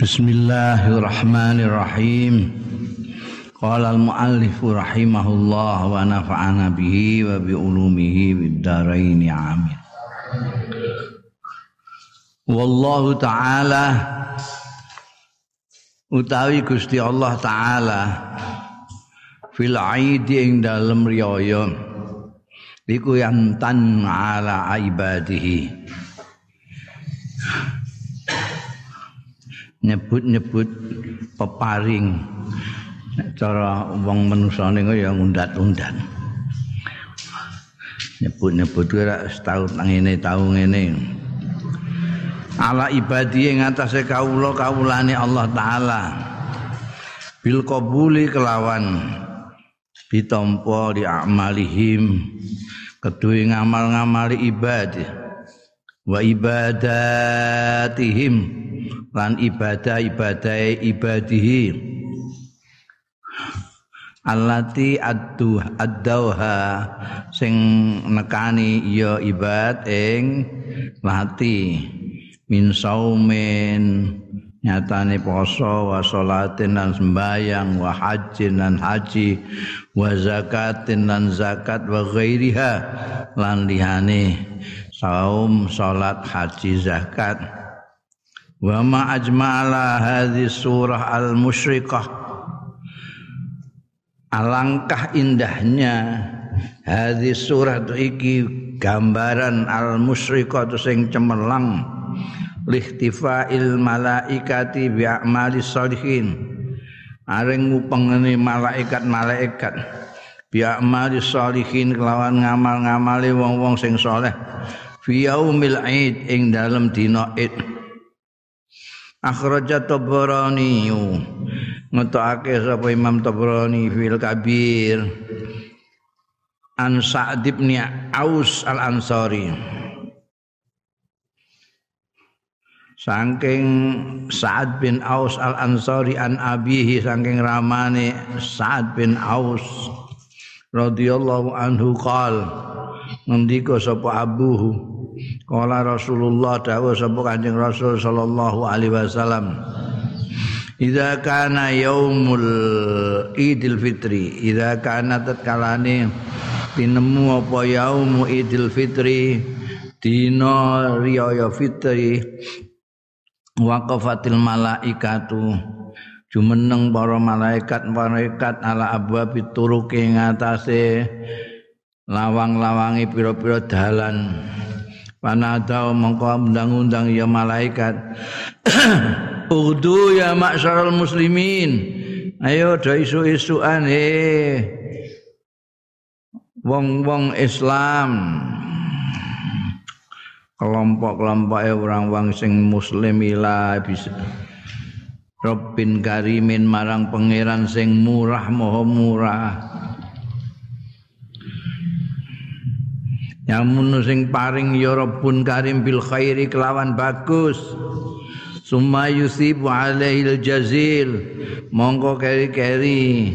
Bismillahirrahmanirrahim. Qala al-muallif rahimahullah wa nafa'ana bihi wa bi ulumihi bid dharain amin. Wallahu taala utawi Gusti Allah taala fil aidi ing dalem riyaya iku tan ala ibadihi nyebut-nyebut peparing. Cara wong menusane ya ngundat-undat nyebut-nyebut kira setahun nang ngene tahu ngene. Ala ibadi ing atase kawula kawulane Allah taala. Bil qabuli kelawan. Ditampa di amalihim. Kedue ngamal-ngamali ibadah. Wa ibadatihim lan ibadah ibadah ibadihi. Allati addu addauha. Sing nekani ya ibad ing lati min saumin nyatane poso wa salatin lan sembayang wa hajjin lan haji wa zakatin lan zakat wa ghairiha. Lan lihane saum salat haji zakat wa ma ajma'ala hadhi surah al-musyrikah alangkah indahnya hadhi surah iki gambaran al-musyrikah sing cemerlang. Lihtifa'il malaikati bi a'mali sholihin areng ngupengene malaikat-malaikat. Bi a'mali sholihin kelawan ngamal-ngamali wong-wong sing saleh fi yaumil id ing dalem dina id akhraja tabrani ngetokake sapa Imam Tabrani fil kabir. An Sa'd bin Aus al Ansari saking Sa'ad bin Aus al Ansari an abihi saking ramane Sa'ad bin Aus radhiyallahu anhu qal ngendika sapa abuhu Kala Rasulullah dawuh sapa Kanjeng Rasul sallallahu alaihi wasallam. Idza kana yaumul Idul Fitri, idza kana tatkalane tinemu apa yaumu Idul Fitri, dina riyaya fitri waqafatil malaikatu jumeneng para malaikat malaikat ala abwabi turuki ngatasé lawang-lawangi pira-pira dalan Panadau mengkau undang-undang ya malaikat. Udu ya maksarul muslimin. Ayo do isu-isuan eh. Wong-wong Islam. Kelompok-kelompok orang-orang sing muslim ila bisa. Rabbin karimin marang pangeran sing murah moho murah. Yamun sing paring ya Rabbun Karim bil khairi kelawan bagus. Summa yusibu alaihil jazil. Mongko keri-keri.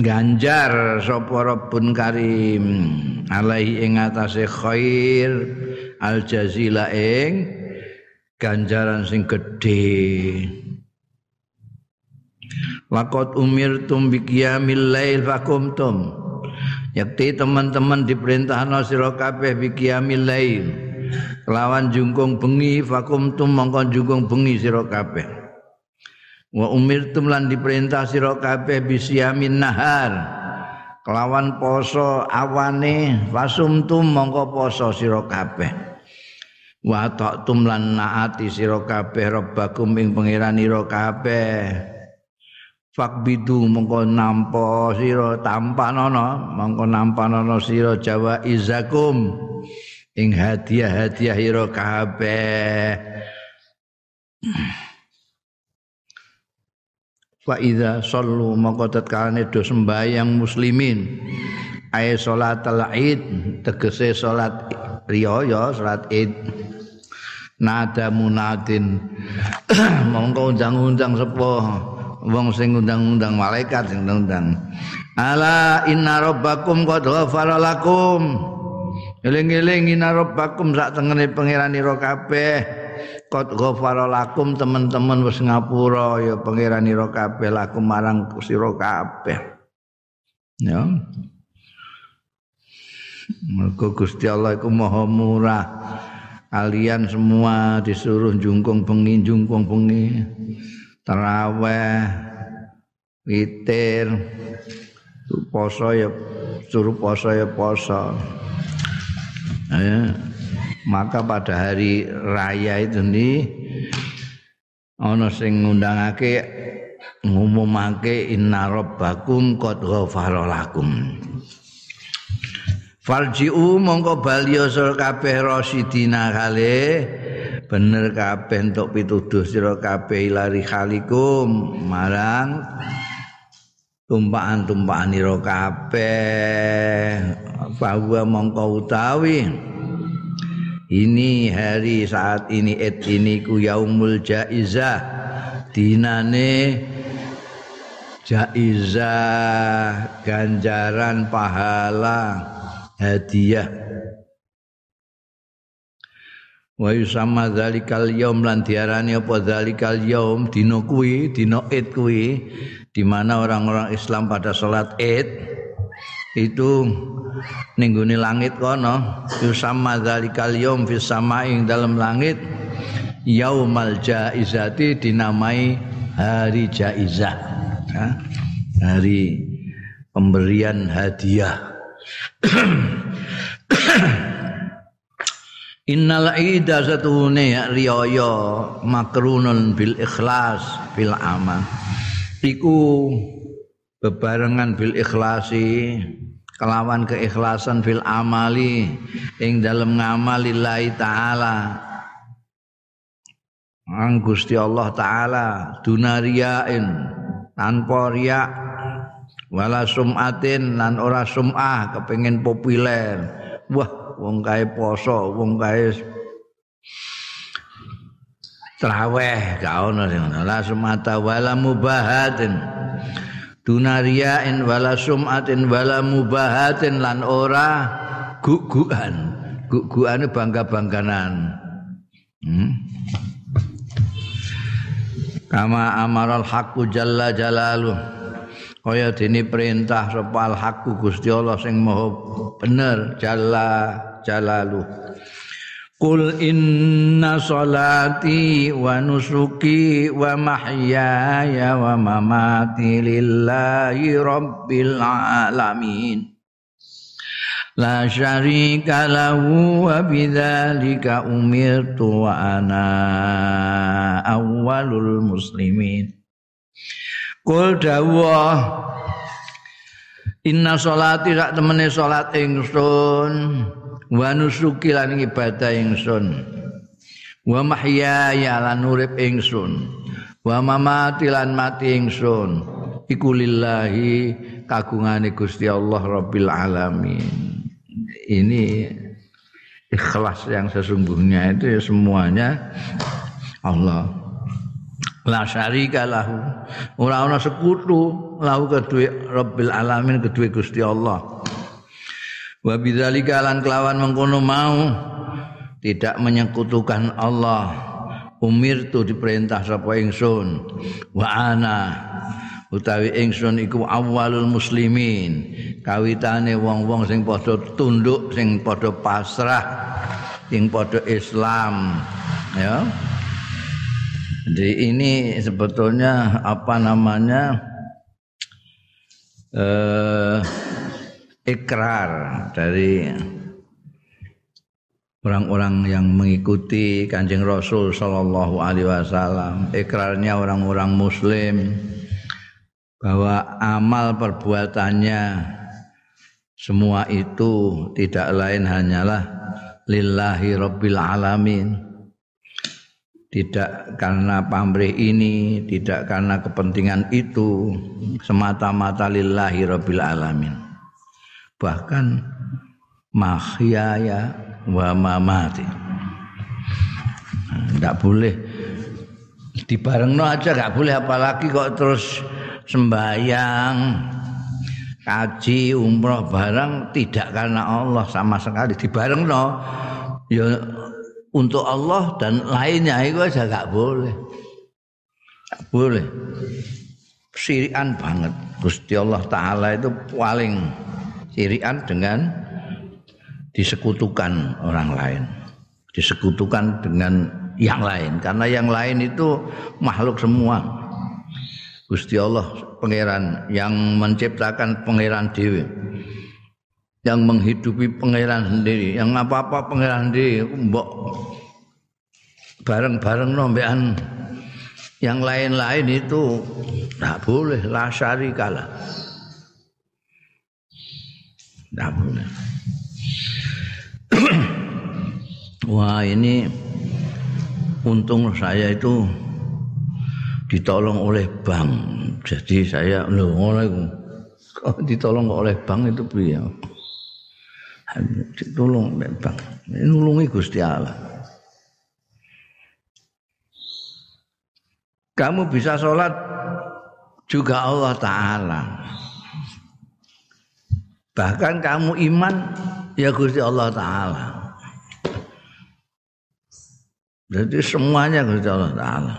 Ganjar sapa Rabbun Karim alaihi ing atase khair al jazila ing ganjaran sing gedhe. Laqad umirtum bi qiyamil lail fakumtum. Yakti teman-teman diperintahno sira kabeh bi qiyamil lail. Kelawan jungkung bengi fakum tum mongko jungkung bengi sira kabeh. Wa umirtum lan diperintah sira kabeh bi siyamin nahar. Kelawan poso awane fasumtum mongko poso sira kabeh. Wa ta'tum lan naati sira kabeh rabbakum ing pangeranira kabeh. Fakbidu mongko nampa sira tampanana mongko nampanana sira jawa izakum. Ing hadiah-hadiah ira kabeh. Wa idza sallu mongko tetkalane do sembahyang muslimin. Ay salat id tegese salat riyaya salat id nada munadin mongko undang-undang sepuh wong sing undang-undang malaikat sing undang ala inna rabbakum qad ghafara lakum. Eling-eling inna rabbakum sak tengene pangeran ira kabeh. Qad ghafara lakum teman-teman wis ngapura ya pangeran ira kabeh lakum marang sira kabeh. Ya. Mergo Gusti Allah iku Maha Murah. Kalian semua disuruh jungkung bengi jungkung bengi. Taraweh, witir, poso ya suruh poso ya poso. Ya. Maka pada hari raya itu nih ana sing ngundangake ngumumake inna rabbakum qad ghafara lakum. Farji'u mongko baliyo sira kabeh rasidina kale bener kabeh entuk pituduh sira kabeh ilari khalikum. Marang tumpakan-tumpakan ira kabeh. Bahwa mongko utawi ini hari saat ini et ini ku yaumul jaizah. Dinane jaizah ganjaran pahala hadiah wa yusamma dzalikal yaum lan diarani apa dzalikal yaum? Dina kuwi dina id kuwi di mana orang-orang Islam pada salat id itu ning langit kono. Yusamma dzalikal yaum fis ing dalam langit. Yaumal jaizati dinamai hari jaizah. Hari pemberian hadiah Innal ida satune ya riyaya makrunun bil ikhlas fil amal. Iku bebarengan bil ikhlasi kelawan keikhlasan fil amali ing dalam ngamalillahi taala Ang Gusti Allah taala dunariyain tanpa riya wala sumatin lan ora sumah kepengin populer wah wong kae poso wong kae traweh gak ono sing ngono. La sumata wala mubahatin. Dunariain wala sumatin wala mubahatin lan ora guguan gugugane bangga-bangganan. Hmm? kama amaral haqqu jalla jalaluh kaya dene perintah sapa hakku Gusti Allah sing maha bener jalla jalalu. Qul inna salati wa nusuki wa mahyaya wa mamati lillahi rabbil alamin. La syarika lahu wa bidzalika umirtu wa ana awwalul muslimin. Kul dawuh Inna sholati sak temene salat ingsun wa nusuki lan ibadah ingsun. Wa mahyaya lan urip ingsun. Wa mamati lan mati ingsun. Iku lillahi kagungane Gusti Allah Rabbil alamin. Ini ikhlas yang sesungguhnya itu ya semuanya Allah. La syarika lahu. Ora ana sekutu lahu kedue rabbil alamin kedue Gusti Allah wa bidzalika lan kelawan mengkono mau tidak menyekutukan Allah. Umir tu diperintah sapa ingsun. Wa ana utawi ingsun iku awalul muslimin. Kawitane wong-wong sing padha tunduk sing padha pasrah sing padha Islam ya. Jadi ini sebetulnya apa namanya eh, ikrar dari orang-orang yang mengikuti kanjeng Rasul Shallallahu Alaihi Wasallam. Ikrarnya orang-orang Muslim bahwa amal perbuatannya semua itu tidak lain hanyalah lillahi rabbil alamin tidak karena pamrih ini, tidak karena kepentingan itu, semata-mata lillahi rabbil alamin. Bahkan mahyaya wa mamati. Tidak boleh dibarengno aja nggak boleh apalagi kok terus sembahyang kaji umroh barang tidak karena Allah sama sekali dibarengno ya untuk Allah dan lainnya itu aja gak boleh. Gak boleh. Sirian banget. Gusti Allah Ta'ala itu paling sirian dengan disekutukan orang lain. Disekutukan dengan yang lain. Karena yang lain itu makhluk semua. Gusti Allah pangeran yang menciptakan pangeran dewi yang menghidupi pangeran sendiri yang apa-apa pangeran sendiri mbok bareng-bareng nombean yang lain-lain itu tidak boleh lah kalah tidak boleh wah ini untung saya itu ditolong oleh bank. Jadi saya lho ngono ditolong oleh bank itu piye? Ditolong oleh bank. Nulungi Gusti Allah. Kamu bisa sholat juga Allah Ta'ala. Bahkan kamu iman ya Gusti Allah Ta'ala. Jadi semuanya Gusti Allah Ta'ala.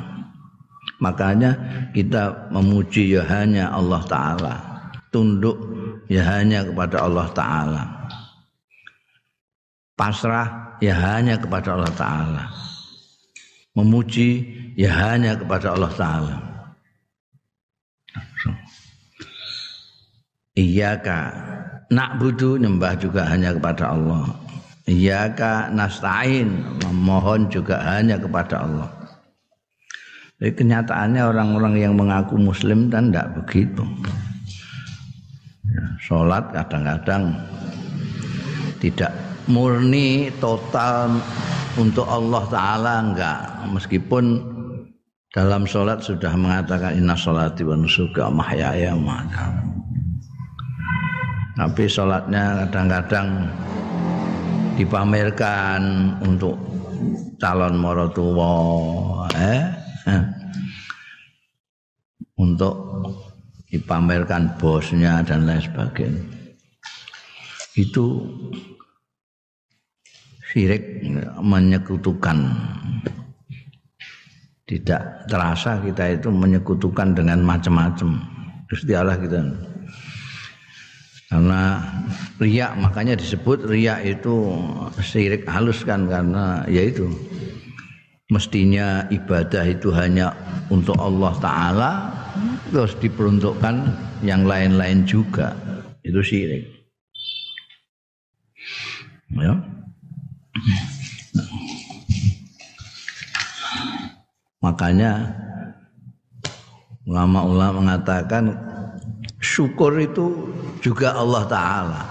Makanya kita memuji ya hanya Allah Ta'ala. Tunduk ya hanya kepada Allah Ta'ala. Pasrah ya hanya kepada Allah Ta'ala. Memuji ya hanya kepada Allah Ta'ala. Iyaka nak budu nyembah juga hanya kepada Allah. Iyaka nasta'in memohon juga hanya kepada Allah. Jadi kenyataannya orang-orang yang mengaku muslim kan tidak begitu. Ya, sholat kadang-kadang tidak murni total untuk Allah Ta'ala enggak. Meskipun dalam sholat sudah mengatakan inna sholati wa nusuka mahyaya maka. Tapi sholatnya kadang-kadang dipamerkan untuk calon morotuwa. Eh? untuk dipamerkan bosnya dan lain sebagainya. Itu syirik menyekutukan. Tidak terasa kita itu menyekutukan dengan macam-macam. Gusti Allah kita. Karena riak makanya disebut riak itu syirik halus kan karena yaitu mestinya ibadah itu hanya untuk Allah Ta'ala terus diperuntukkan yang lain-lain juga. Itu syirik. Ya. Makanya ulama-ulama mengatakan syukur itu juga Allah Ta'ala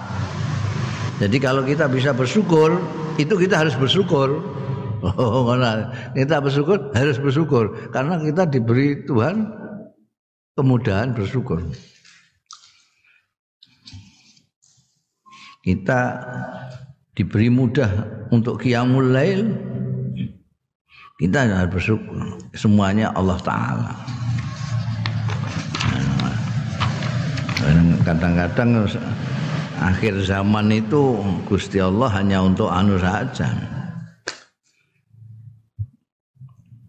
jadi kalau kita bisa bersyukur itu kita harus bersyukur Oh? Kita bersyukur harus bersyukur karena kita diberi Tuhan kemudahan bersyukur. Kita diberi mudah untuk qiyamul lail. Kita harus bersyukur. Semuanya Allah taala. Kadang-kadang akhir zaman itu Gusti Allah hanya untuk anu saja.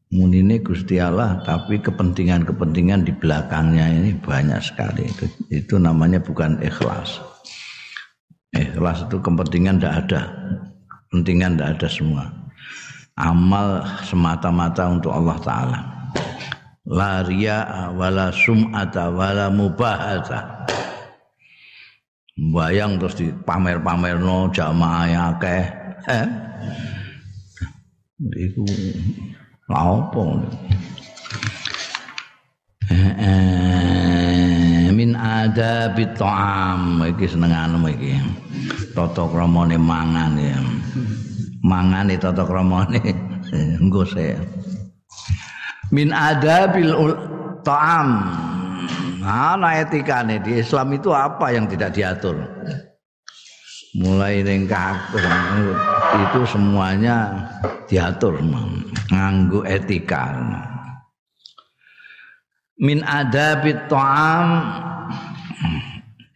munine Gusti Allah tapi kepentingan-kepentingan di belakangnya ini banyak sekali. Itu, itu namanya bukan ikhlas. Ikhlas itu kepentingan tidak ada. Kepentingan tidak ada semua. Amal semata-mata untuk Allah Ta'ala la riya wala sum'ata wala mubahata bayang terus di pamer-pamer no jamaah akeh. Eh? Iku apa? Min ada ta'am. Iki senenganmu iki. Tata kramane mangan ya. Mangane tata kramane. Engko saya min adabil ta'am. Ana etikane di Islam itu apa yang tidak diatur? Mulai ning itu semuanya diatur. Nganggo etika. Min adabit ta'am.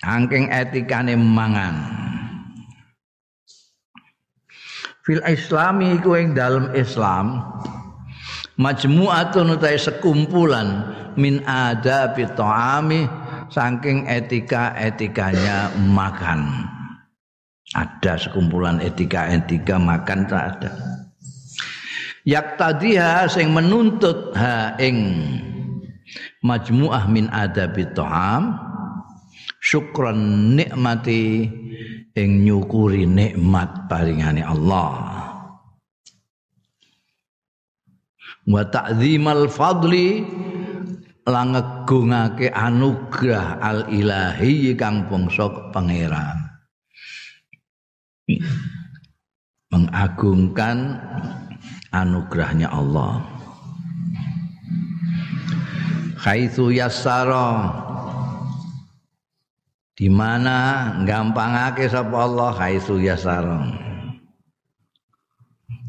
Angking etikane mangan. Fil islami iku dalam Islam majmu'atun utai sekumpulan min ada ta'ami saking etika-etikanya makan. Ada sekumpulan etika-etika makan tak ada. Yak tadiha sing menuntut ha ing majmu'ah min adabi ta'am syukran nikmati ing nyukuri nikmat paringane Allah wa ta'zimal fadli langegungake anugerah al ilahi kang bangsa pangeran. Mengagungkan anugerahnya Allah. Khaitsu yassara di mana gampangake sapa Allah? Haitsu yasarong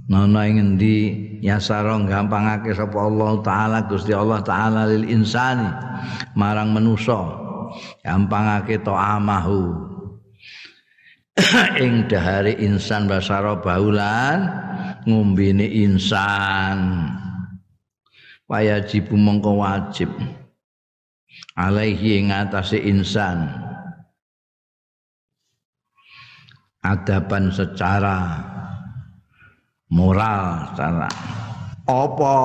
Nono ing endi yasarong gampangake sapa Allah taala Gusti Allah taala lil insani marang manusa. Gampangake amahu ing dahare insan basara baulan ngombene insan. Wajib mongko wajib. Alaihi ing atase insan. Adaban secara moral secara apa?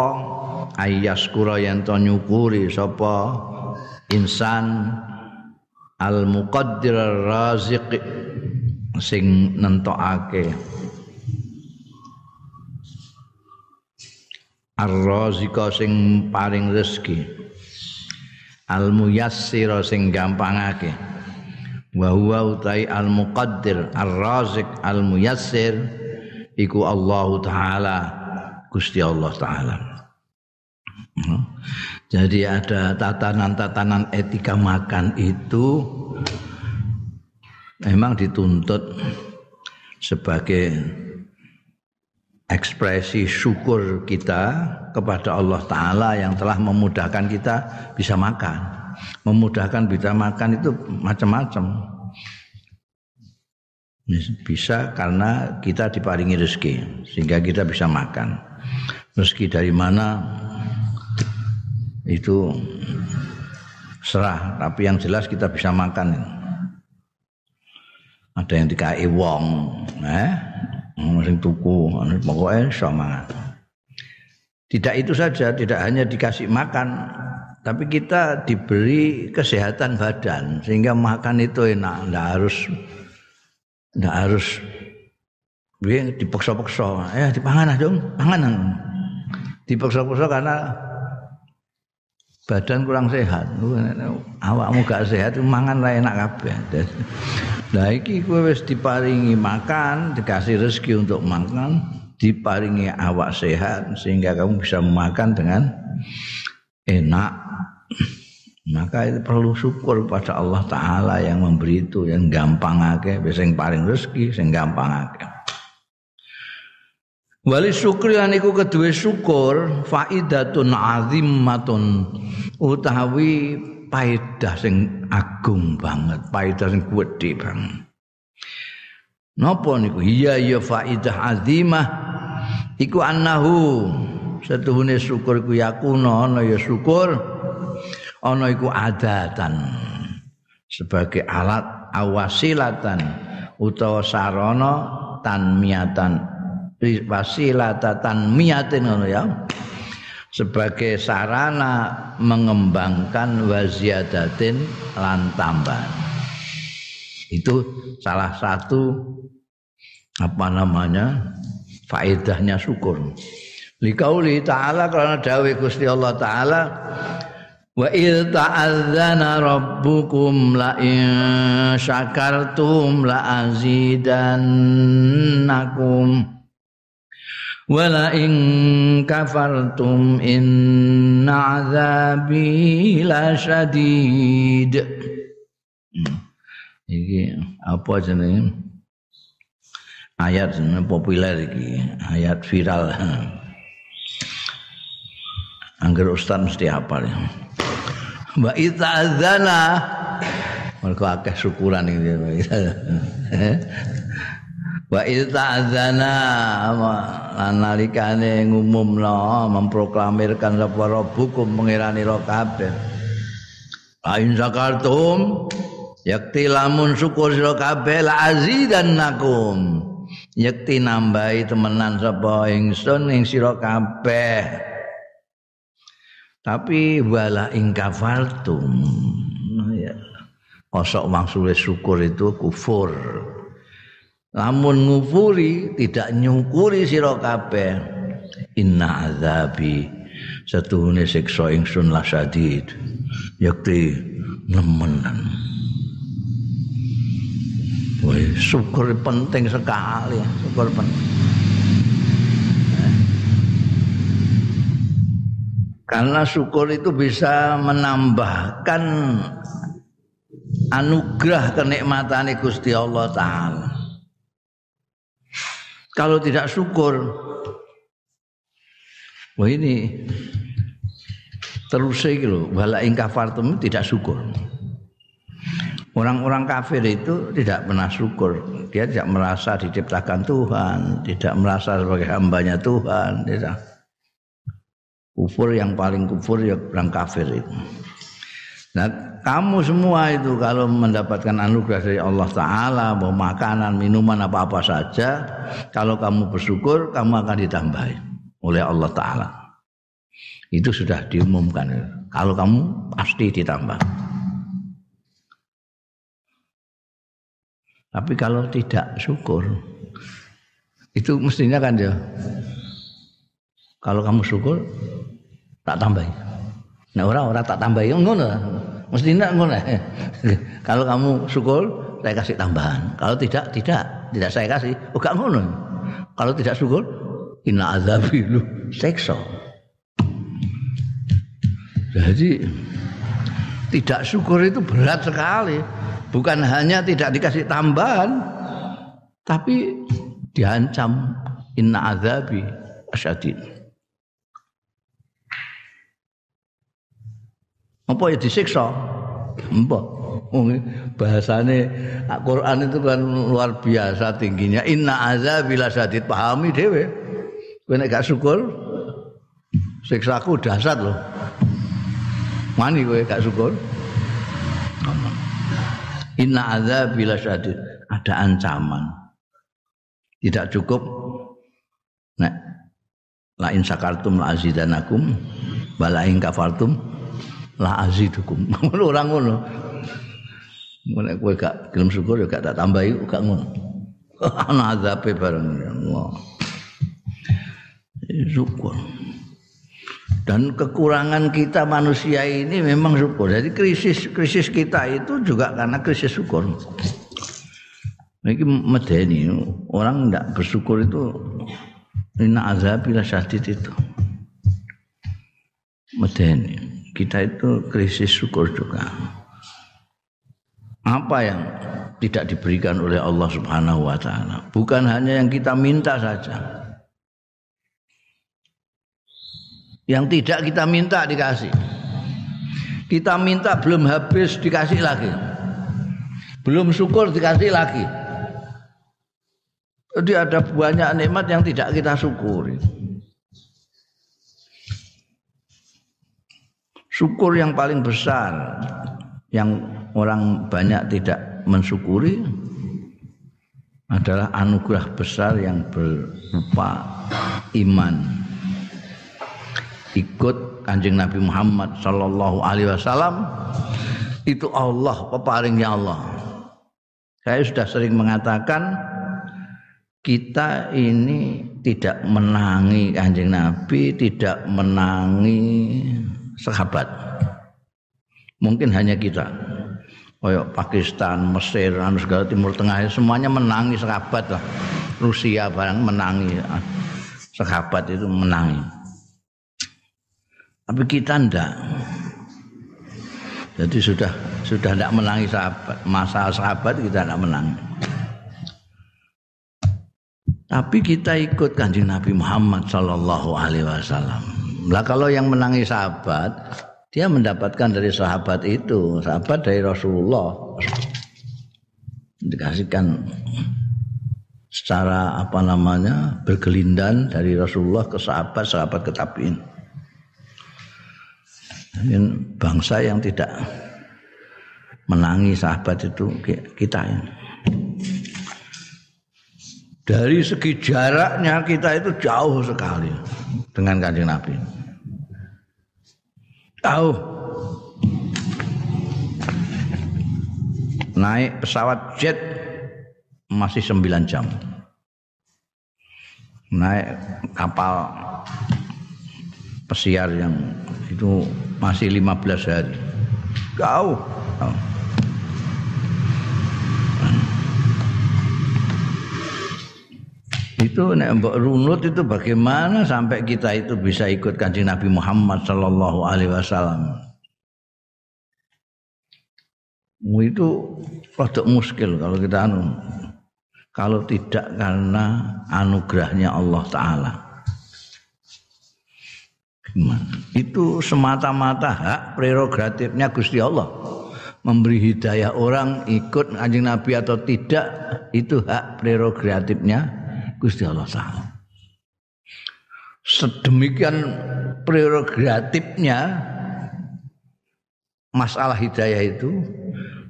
Ayas kura yang to nyukuri sapa? Insan al muqaddir raziq sing nentokake. Ar-razika sing paring rezeki. Al muyassira sing gampangake. Wa huwa utai al muqaddir ar razik al muyassir iku Allah taala Gusti Allah taala hmm. jadi ada tatanan-tatanan etika makan itu memang dituntut sebagai ekspresi syukur kita kepada Allah Ta'ala yang telah memudahkan kita bisa makan memudahkan bisa makan itu macam-macam. Bisa karena kita diparingi rezeki sehingga kita bisa makan. Rezeki dari mana itu serah, tapi yang jelas kita bisa makan. Ada yang dikai wong, eh, sing tuku, pokoknya sama. Tidak itu saja, tidak hanya dikasih makan, tapi kita diberi kesehatan badan sehingga makan itu enak ndak harus ndak harus. Biar dipaksa-paksa. Ya dipangan dong pangan. Dipaksa-paksa karena badan kurang sehat. Awakmu gak sehat mangan lah enak kabeh. Nah iki kowe wis diparingi makan dikasih rezeki untuk makan diparingi awak sehat sehingga kamu bisa makan dengan enak maka itu perlu syukur pada Allah Ta'ala yang memberi itu yang gampang aja yang paling rezeki yang gampang aja wali syukri aniku kedua syukur faidatun azimmatun utawi paidah sing agung banget paidah sing gede banget. Napa niku? Iya ya faidah azimah. Iku annahu setuhune syukur ku yakuna ana ya syukur ana iku adatan. Sebagai alat awasilatan utawa sarana tanmiatan. Wasilata tanmiatin ngono ya. Sebagai sarana mengembangkan waziadatin lan tambahan. Itu salah satu apa namanya faedahnya syukur. Likauli ta'ala karena dawe Gusti Allah ta'ala Wa idh ta'adzana rabbukum la in syakartum la azidannakum wa la in kafartum inna azabi la syadid. Hmm. Iki apa jenenge? Ayat populer iki, ayat viral. Angger ustaz mesti hafal ya. Wa ita'adzana Mereka akeh syukuran ini Wa il ta'zana lan nalikane ngumumno memproklamirkan sapa rabbukum pengirani ro kabeh. Lain zakartum yakti lamun syukur sira kabeh la azidannakum. Yakti nambahi temenan sapa ingsun ing sira kabeh. Tapi wala ing kafartum. Kosok maksudnya syukur itu kufur. lamun ngufuri tidak nyukuri sira kabeh inna azabi satuhune siksa ingsun lasadid yakti nemenan Woi, syukur penting sekali, syukur penting. Karena syukur itu bisa menambahkan anugerah kenikmatan Gusti Allah Ta'ala. Kalau tidak syukur, wah ini terus gitu, wala ingkafartum tidak syukur. Orang-orang kafir itu tidak pernah syukur. Dia tidak merasa diciptakan Tuhan, tidak merasa sebagai hambanya Tuhan. Tidak. Kufur yang paling kufur ya orang kafir itu. Nah, kamu semua itu kalau mendapatkan anugerah dari Allah Ta'ala, mau makanan, minuman, apa-apa saja, kalau kamu bersyukur, kamu akan ditambahi oleh Allah Ta'ala. Itu sudah diumumkan. Kalau kamu pasti ditambah. Tapi kalau tidak syukur, itu mestinya kan ya, kalau kamu syukur, tak tambahi. Nah orang-orang tak tambahi ngono. Mesti nak ngono. Kalau kamu syukur, saya kasih tambahan. Kalau tidak, tidak, tidak saya kasih. Oh gak ngono. Kalau tidak syukur, inna azabi lu sekso. Jadi tidak syukur itu berat sekali. Bukan hanya tidak dikasih tambahan, tapi diancam inna azabi asyadid. Apa ya disiksa? Mbok bahasane Al-Qur'an itu kan luar biasa tingginya. Inna azabila sadid pahami dhewe. Kowe nek gak syukur siksaku dahsyat loh mani kowe gak syukur? Inna azabila sadid ada ancaman. Tidak cukup. Nek la in sakartum la azidanakum wala in kafartum la azidukum. Ngono ora ngono. Nek kowe gak gelem syukur ya gak tak tambahi gak ngono. Ana azabe bareng Allah. Syukur. Dan kekurangan kita manusia ini memang syukur. Jadi krisis krisis kita itu juga karena krisis syukur. Ini medeni orang tidak bersyukur itu Inna azabila syadid itu Medeni kita itu krisis syukur juga. Apa yang tidak diberikan oleh Allah Subhanahu wa taala? Bukan hanya yang kita minta saja. Yang tidak kita minta dikasih. Kita minta belum habis dikasih lagi. Belum syukur dikasih lagi. Jadi ada banyak nikmat yang tidak kita syukuri. Syukur yang paling besar yang orang banyak tidak mensyukuri adalah anugerah besar yang berupa iman. Ikut kanjeng Nabi Muhammad Sallallahu Alaihi Wasallam itu Allah peparingnya Allah. Saya sudah sering mengatakan kita ini tidak menangi kanjeng Nabi tidak menangi sahabat. Mungkin hanya kita. Kayak Pakistan, Mesir, anu segala Timur Tengah semuanya menangi sahabat lah. Rusia barang menangi sahabat itu menangi. Tapi kita ndak. Jadi sudah sudah tidak menangi sahabat. Masalah sahabat kita tidak menangi. Tapi kita ikut kanjeng Nabi Muhammad Sallallahu Alaihi Wasallam. Lah kalau yang menangi sahabat, dia mendapatkan dari sahabat itu, sahabat dari Rasulullah. Dikasihkan secara apa namanya bergelindan dari Rasulullah ke sahabat sahabat ke tabiin ini bangsa yang tidak menangi sahabat itu kita ini. Dari segi jaraknya kita itu jauh sekali dengan kanjeng Nabi. Jauh. Naik pesawat jet masih 9 jam. Naik kapal pesiar yang itu masih 15 hari. Jauh. jauh. Itu nek mbok runut itu bagaimana sampai kita itu bisa ikut Kanjeng Nabi Muhammad sallallahu alaihi wasallam. Itu rada muskil kalau kita anu kalau tidak karena anugerahnya Allah Ta'ala. Itu semata-mata hak prerogatifnya Gusti Allah. Memberi hidayah orang ikut anjing Nabi atau tidak, itu hak prerogatifnya Gusti Allah Ta'ala. Sedemikian prerogatifnya masalah hidayah itu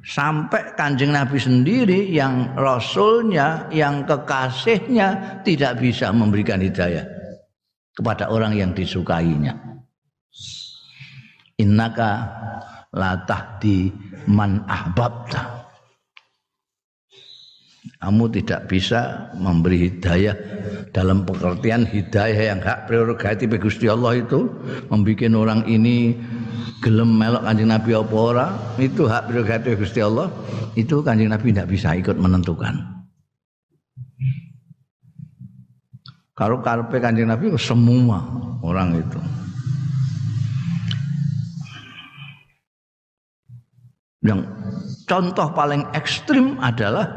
sampai kanjeng Nabi sendiri yang rasulnya, yang kekasihnya tidak bisa memberikan hidayah kepada orang yang disukainya. Innaka la tahdi man ahbabta. Kamu tidak bisa memberi hidayah dalam pengertian hidayah yang hak prerogatif Gusti Allah itu. Membuat orang ini gelem melok kanjeng Nabi apa ora itu hak prerogatif Gusti Allah. Itu kanjeng Nabi tidak bisa ikut menentukan. Kalau karpe kanjeng Nabi semua orang itu. Yang contoh paling ekstrim adalah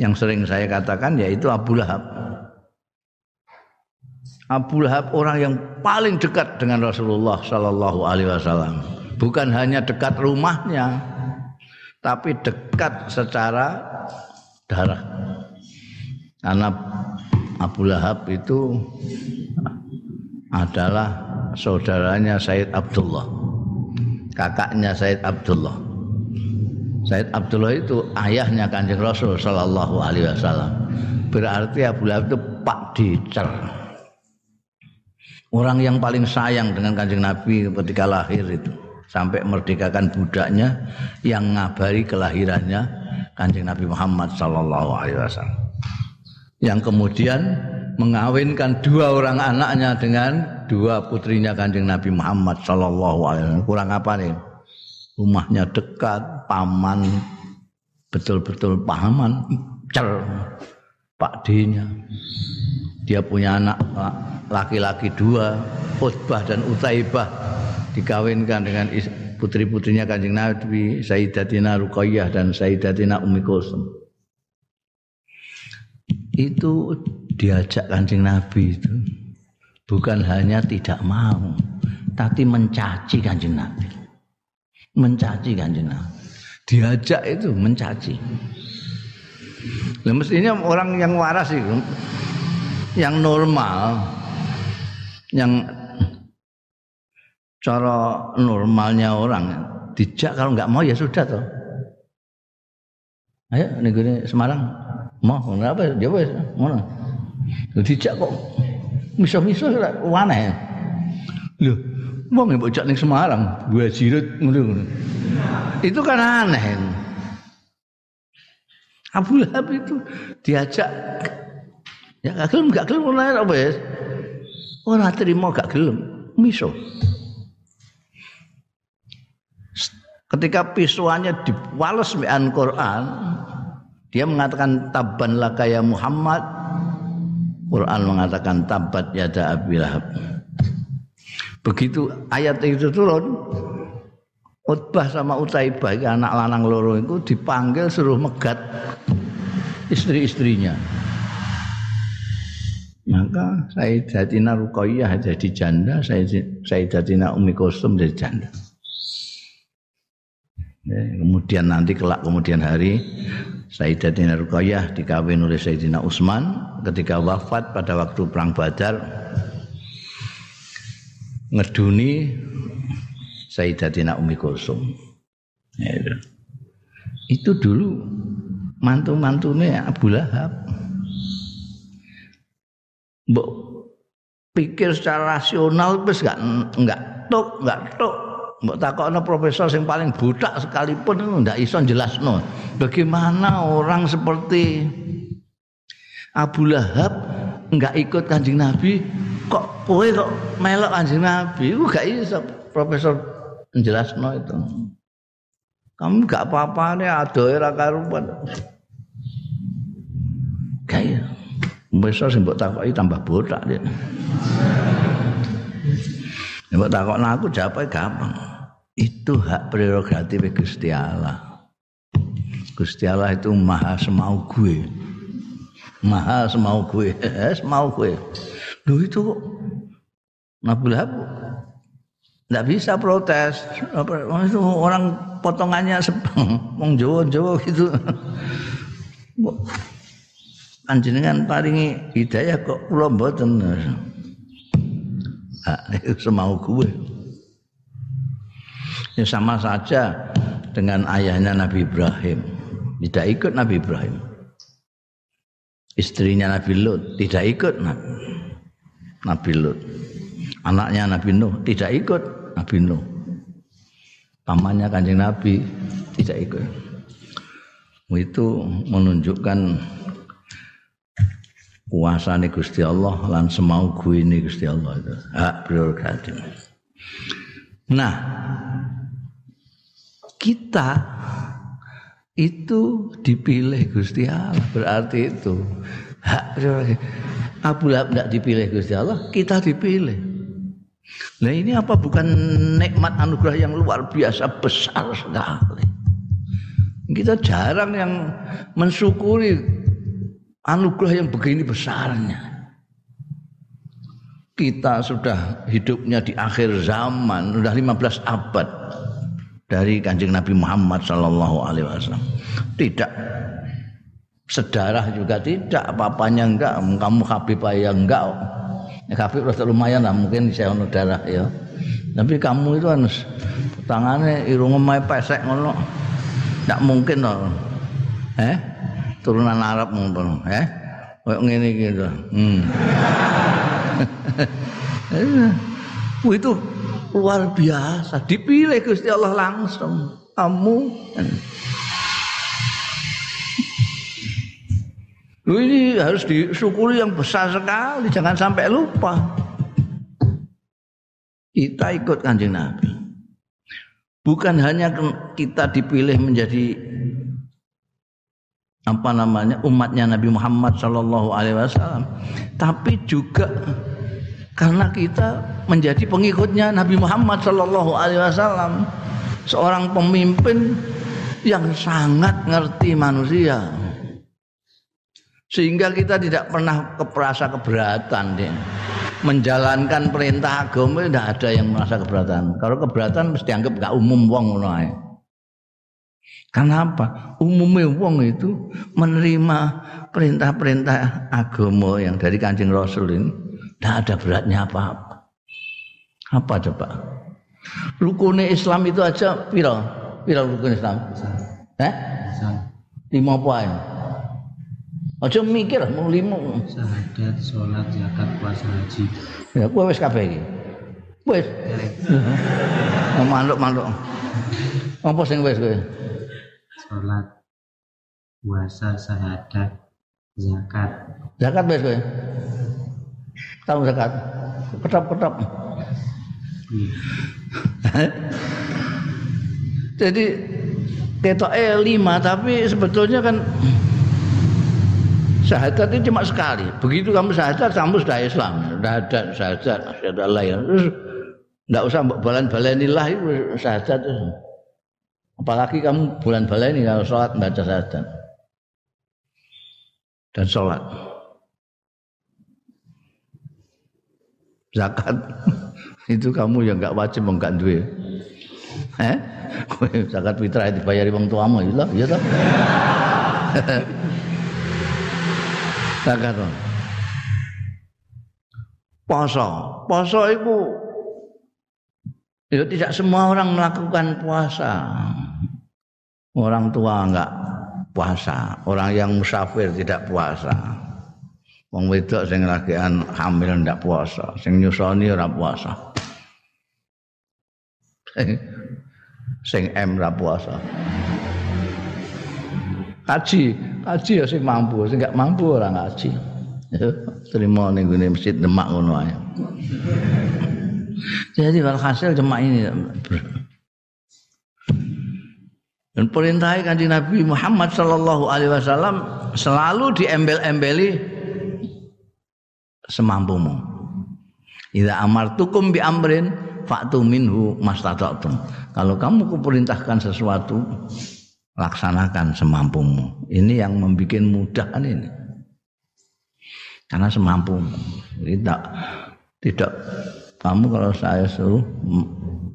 yang sering saya katakan yaitu Abu Lahab Abu Lahab orang yang paling dekat dengan Rasulullah Sallallahu Alaihi Wasallam. Bukan hanya dekat rumahnya, tapi dekat secara darah. Karena Abu Lahab itu adalah saudaranya Said Abdullah, kakaknya Said Abdullah. Said Abdullah itu ayahnya kanjeng Rasul Sallallahu Alaihi Wasallam. Berarti Abu Lahab itu Pak Dicer. Orang yang paling sayang dengan kanjeng Nabi ketika lahir itu sampai merdekakan budaknya yang ngabari kelahirannya kanjeng Nabi Muhammad Sallallahu Alaihi Wasallam. Yang kemudian mengawinkan dua orang anaknya dengan dua putrinya kanjeng Nabi Muhammad Sallallahu Alaihi Wasallam. Kurang apa nih rumahnya dekat paman betul-betul pahaman cer pak D-nya. Dia punya anak laki-laki dua Utbah dan Utaibah dikawinkan dengan putri-putrinya Kanjeng Nabi Sayyidatina Ruqayyah dan Sayyidatina Ummi Kulsum. Itu diajak Kanjeng Nabi itu bukan hanya tidak mau tapi mencaci Kanjeng Nabi mencaci Kanjeng Nabi diajak itu mencaci. Nah, mestinya orang yang waras itu yang normal yang cara normalnya orang dijak kalau nggak mau ya sudah toh. Ayo negeri Semarang. Mau apa jawab ya mana dijak kok miso-miso aneh. Loh mau nggak bocah nih Semarang gue jirut itu kan aneh Abu Lahab itu diajak Ya gak gelem gak gelem ora apa ya. Ora terima gak gelem, miso. Ketika pisuannya diwales dengan Quran, dia mengatakan tabban laka ya Muhammad. Quran mengatakan tabat yada Abi Lahab. Begitu ayat itu turun, Utbah sama Utaibah anak lanang loro itu dipanggil suruh megat istri-istrinya. Maka Sayyidatina Ruqayyah jadi janda, Sayyidatina Ummi Kulsum jadi janda. Ya, kemudian nanti kelak kemudian hari Sayyidatina Ruqayyah dikawin oleh Sayyidina Utsman ketika wafat pada waktu perang Badar ngeduni Sayyidatina Umi Kulsum. Ya, itu. dulu mantu-mantunya Abu Lahab. Mbok pikir secara rasional wis gak enggak tok, enggak tok Mbok takokno profesor yang paling budak sekalipun itu ndak iso jelasno. Bagaimana orang seperti Abu Lahab enggak ikut Kanjeng Nabi kok kowe kok melok Kanjeng Nabi? Iku gak iso profesor jelasno itu. Kamu gak apa-apa nih ada era karupan. Kayak Besok sing mbok takoki tambah botak dia. Mbok takokno aku jawabnya gampang itu hak prerogatif Gusti Allah. Gusti Allah itu maha semau gue. Maha semau gue, semau gue. Duh itu Nabi Lahab tidak bisa protes. Itu orang potongannya wong Jawa-Jawa gitu. Panjenengan paringi hidayah kok kula mboten. Ah, semau gue. Ya sama saja dengan ayahnya Nabi Ibrahim. Tidak ikut Nabi Ibrahim. Istrinya Nabi Lut tidak ikut Nabi Lut. Anaknya Nabi Nuh tidak ikut Nabi Nuh. Pamannya kanjeng Nabi tidak ikut. Itu menunjukkan kuasa nih Gusti Allah lan semau gue ini Gusti Allah itu hak prerogatif. Nah, kita itu dipilih Gusti Allah berarti itu hak Abu Lahab tidak dipilih Gusti Allah? Kita dipilih. Nah ini apa bukan nikmat anugerah yang luar biasa besar sekali? Kita jarang yang mensyukuri anugerah yang begini besarnya. Kita sudah hidupnya di akhir zaman sudah 15 abad dari kanjeng Nabi Muhammad Sallallahu Alaihi Wasallam. Tidak sedarah juga tidak, apa-apanya enggak. Kamu Habib ya enggak. Ya, Habib rasa lumayan lah, mungkin saya ono darah ya. Tapi kamu itu kan tangannya irung mai pesek ngono. Tidak mungkin loh. Eh? Turunan Arab ngono, eh? Kayak ngene gitu. Hmm. itu luar biasa dipilih Gusti Allah langsung kamu Lu ini harus disyukuri yang besar sekali, jangan sampai lupa. Kita ikut kanjeng Nabi. Bukan hanya kita dipilih menjadi apa namanya umatnya Nabi Muhammad Shallallahu Alaihi Wasallam, tapi juga karena kita menjadi pengikutnya Nabi Muhammad Shallallahu Alaihi Wasallam seorang pemimpin yang sangat ngerti manusia sehingga kita tidak pernah keperasa keberatan deh. menjalankan perintah agama tidak ada yang merasa keberatan kalau keberatan mesti anggap gak umum wong ngono Karena apa? Umumnya wong itu menerima perintah-perintah agama yang dari kancing Rasul ini tidak ada beratnya apa-apa. Apa coba? Rukun Islam itu aja piro? Piro rukun Islam? Eh? Lima poin. Aja mikir mau lima. Syahadat, sholat, zakat, puasa, haji. Ya, kowe wis kabeh iki. Wis. Manuk-manuk. Apa sing wis kowe? Sholat, puasa, syahadat, zakat. Zakat wis kowe? tahu zakat ketap-ketap jadi ketoknya lima tapi sebetulnya kan syahadat itu cuma sekali. Begitu kamu syahadat kamu sudah Islam. Sudah ada syahadat syahadat lain. Terus tidak usah balan-balan lah itu syahadat apalagi kamu bulan baleni kalau sholat baca syahadat. Dan sholat. Zakat. Itu kamu yang nggak wajib enggak duwe eh zakat fitrah dibayari wong tuamu ya toh, ya toh. Zakat. Poso, poso itu ya tidak semua orang melakukan puasa. Orang tua enggak puasa, orang yang musafir tidak puasa. Wong wedok sing lagian hamil ndak puasa, sing nyusoni ora puasa. sing M ra puasa. Kaji, kaji ya sing mampu, sing gak mampu ora ngaji. Terima ning gone masjid Demak ngono ae. Jadi walhasil cuma ini dan perintah kanjeng Nabi Muhammad Sallallahu Alaihi Wasallam selalu diembel-embeli semampumu. Ida amartukum bi amrin faktu minhu mastata'tum. Kalau kamu kuperintahkan sesuatu, laksanakan semampumu. Ini yang membuat mudah kan ini. Karena semampumu. Tidak tidak kamu kalau saya suruh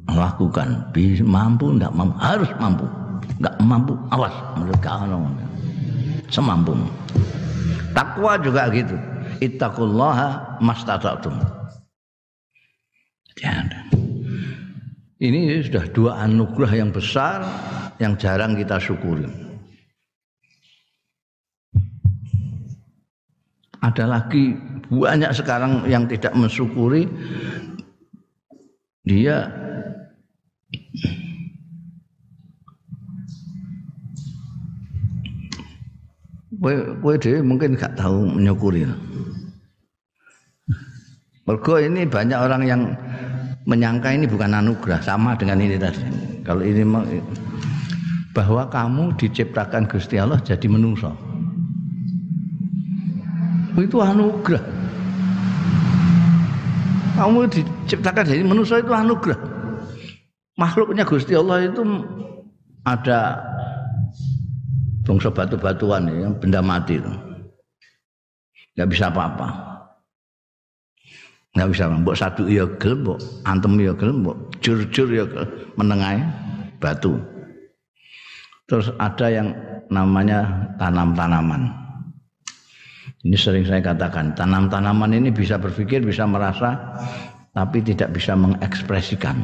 lakukan bisa mampu tidak mampu harus mampu. Nggak mampu awas mereka semampumu. Takwa juga gitu. Ittaqullaha mastata'tum. Ini sudah dua anugerah yang besar yang jarang kita syukuri. Ada lagi banyak sekarang yang tidak mensyukuri dia Kue dewi mungkin gak tahu menyukuri. Mergo ini banyak orang yang menyangka ini bukan anugerah sama dengan ini tadi. Kalau ini bahwa kamu diciptakan Gusti Allah jadi menungso. Itu anugerah. Kamu diciptakan jadi manusia itu anugerah. Makhluknya Gusti Allah itu ada bangsa batu-batuan ya, benda mati itu. Gak bisa apa-apa nggak bisa mbok satu iya gel mbok antem iya gel mbok jur-jur ya menengai batu terus ada yang namanya tanam-tanaman. Ini sering saya katakan tanam-tanaman ini bisa berpikir bisa merasa tapi tidak bisa mengekspresikan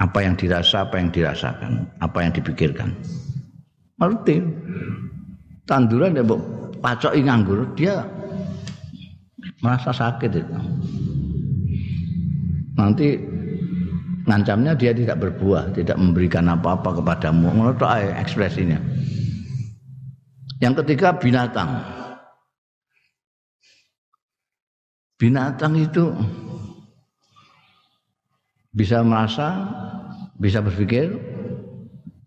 apa yang dirasa apa yang dirasakan apa yang dipikirkan. Ngerti? Tanduran ya mbok pacok nganggur dia merasa sakit itu. Nanti ngancamnya dia tidak berbuah, tidak memberikan apa-apa kepadamu. Menurut ekspresinya. Yang ketiga binatang. Binatang itu bisa merasa, bisa berpikir,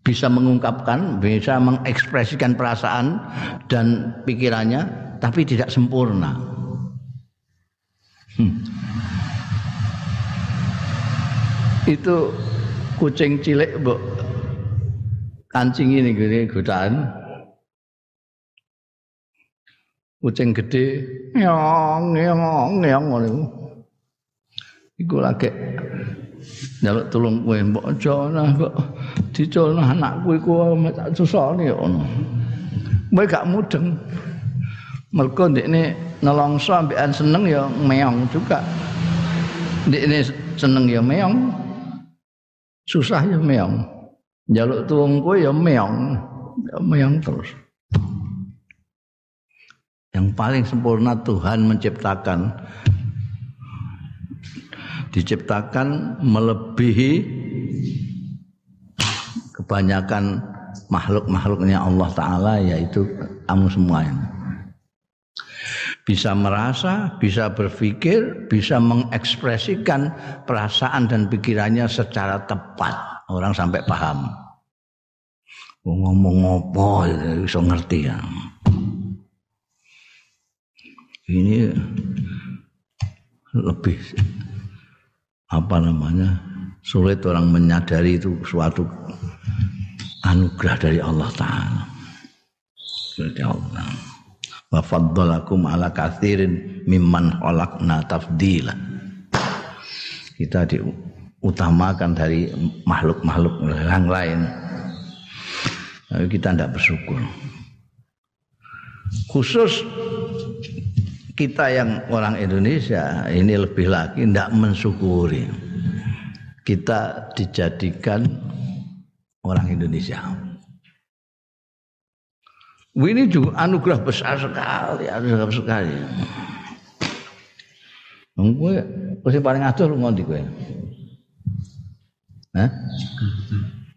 bisa mengungkapkan, bisa mengekspresikan perasaan dan pikirannya, tapi tidak sempurna. Hmm. Itu kucing cilik mbok kancing ini gini godaan. Kucing gede nyong nyong nyong ngono. Iku lagi njaluk tulung kowe mbok aja nah mbok diculno anakku iku tak susoni ngono. Kowe gak mudeng. Mergo ndekne nelongso ambekan seneng ya meong juga. ini seneng ya meong. Susah ya meong. Jaluk tuungku ya meong. Ya meong terus. Yang paling sempurna Tuhan menciptakan diciptakan melebihi kebanyakan makhluk-makhluknya Allah Ta'ala yaitu kamu semuanya bisa merasa, bisa berpikir, bisa mengekspresikan perasaan dan pikirannya secara tepat. Orang sampai paham. Ngomong apa bisa ngerti ya. Ini lebih apa namanya sulit orang menyadari itu suatu anugerah dari Allah Taala. Dari Allah wa faddalakum ala katsirin mimman khalaqna tafdila kita di utamakan dari makhluk-makhluk yang lain. Tapi kita tidak bersyukur. Khusus kita yang orang Indonesia ini lebih lagi tidak mensyukuri. Kita dijadikan orang Indonesia. Ini juga anugerah besar sekali, anugerah besar sekali. Kowe sing paling adoh ngondi kowe? Hah?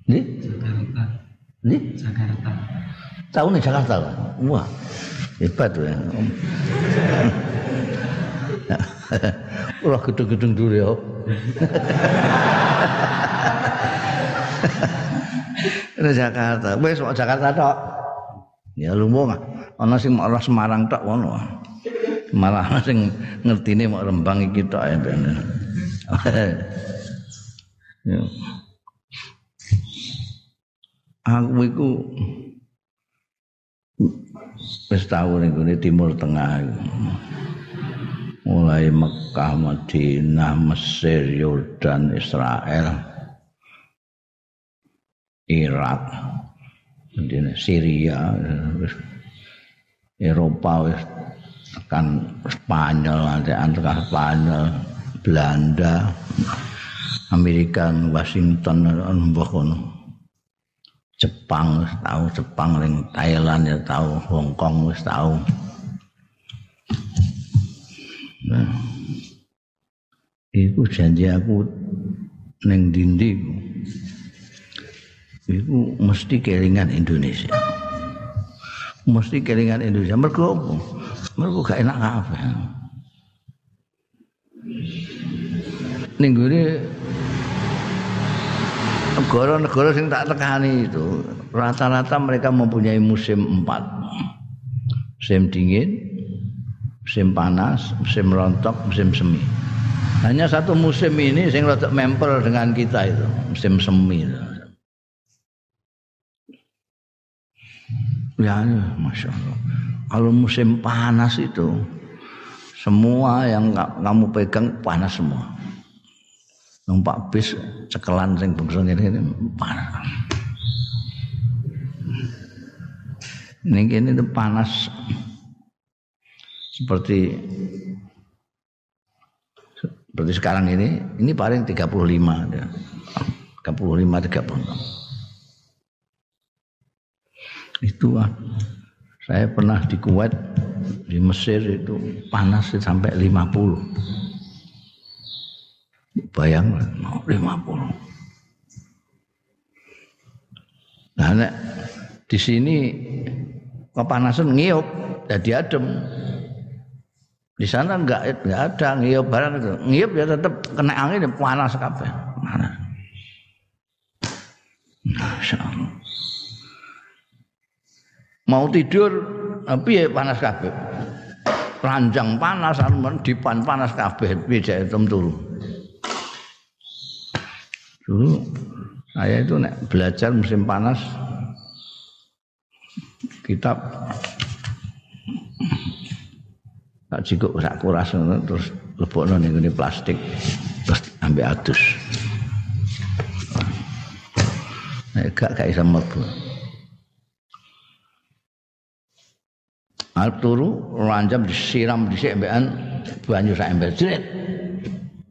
Ini? Jakarta. Ini? Jakarta. Tahu nih Jakarta. Wah, hebat tuh ya. Ulah gedung-gedung dulu ya. Ini Jakarta. Wes Jakarta tok. Ya lumpuh nggak? Ana sing mau orang Semarang tok ngono. Malah ana sing ngertine mau Rembang iki tok ya. Ya. Aku iku wis tau ning Timur Tengah iku. Mulai Mekah, Madinah, Mesir, Yordan, Israel, Irak, Syria, Eropa tekan Spanyol, antara Spanyol, Belanda, Amerika, Washington, kono. Jepang tahu, Jepang Thailand ya tahu, Hong Kong wis tahu. Nah, iku janji aku ning dindi. Iku mesti kelingan Indonesia. Mesti kelingan Indonesia. Mergo apa? Mergo gak enak kabeh. Ning negara-negara sing tak tekani itu rata-rata mereka mempunyai musim empat musim dingin musim panas musim rontok musim semi hanya satu musim ini sing rada memper dengan kita itu musim semi ya masya Allah kalau musim panas itu semua yang kamu pegang panas semua numpak bis cekelan sing bungsu ini panas. Ini ini itu panas seperti seperti sekarang ini ini paling 35 ya. 35 36 itu ah, saya pernah di Kuwait di Mesir itu panas sampai 50 bayang 50 nah nek di sini kepanasan ngiyup jadi adem. Di sana enggak enggak ada ngiyup barang itu. Ngiyup ya tetap kena angin panas kabeh. Panas Masya Allah. Mau tidur tapi ya panas kabeh. Ranjang panas, dipan panas kabeh, piye turu. Dulu saya itu nek belajar musim panas kitab tak cukup sak kuras terus lebokno ning plastik terus ambil adus. Nek gak gak iso. Arep turu ranjam disiram dhisik ambekan banyu sak ember jret.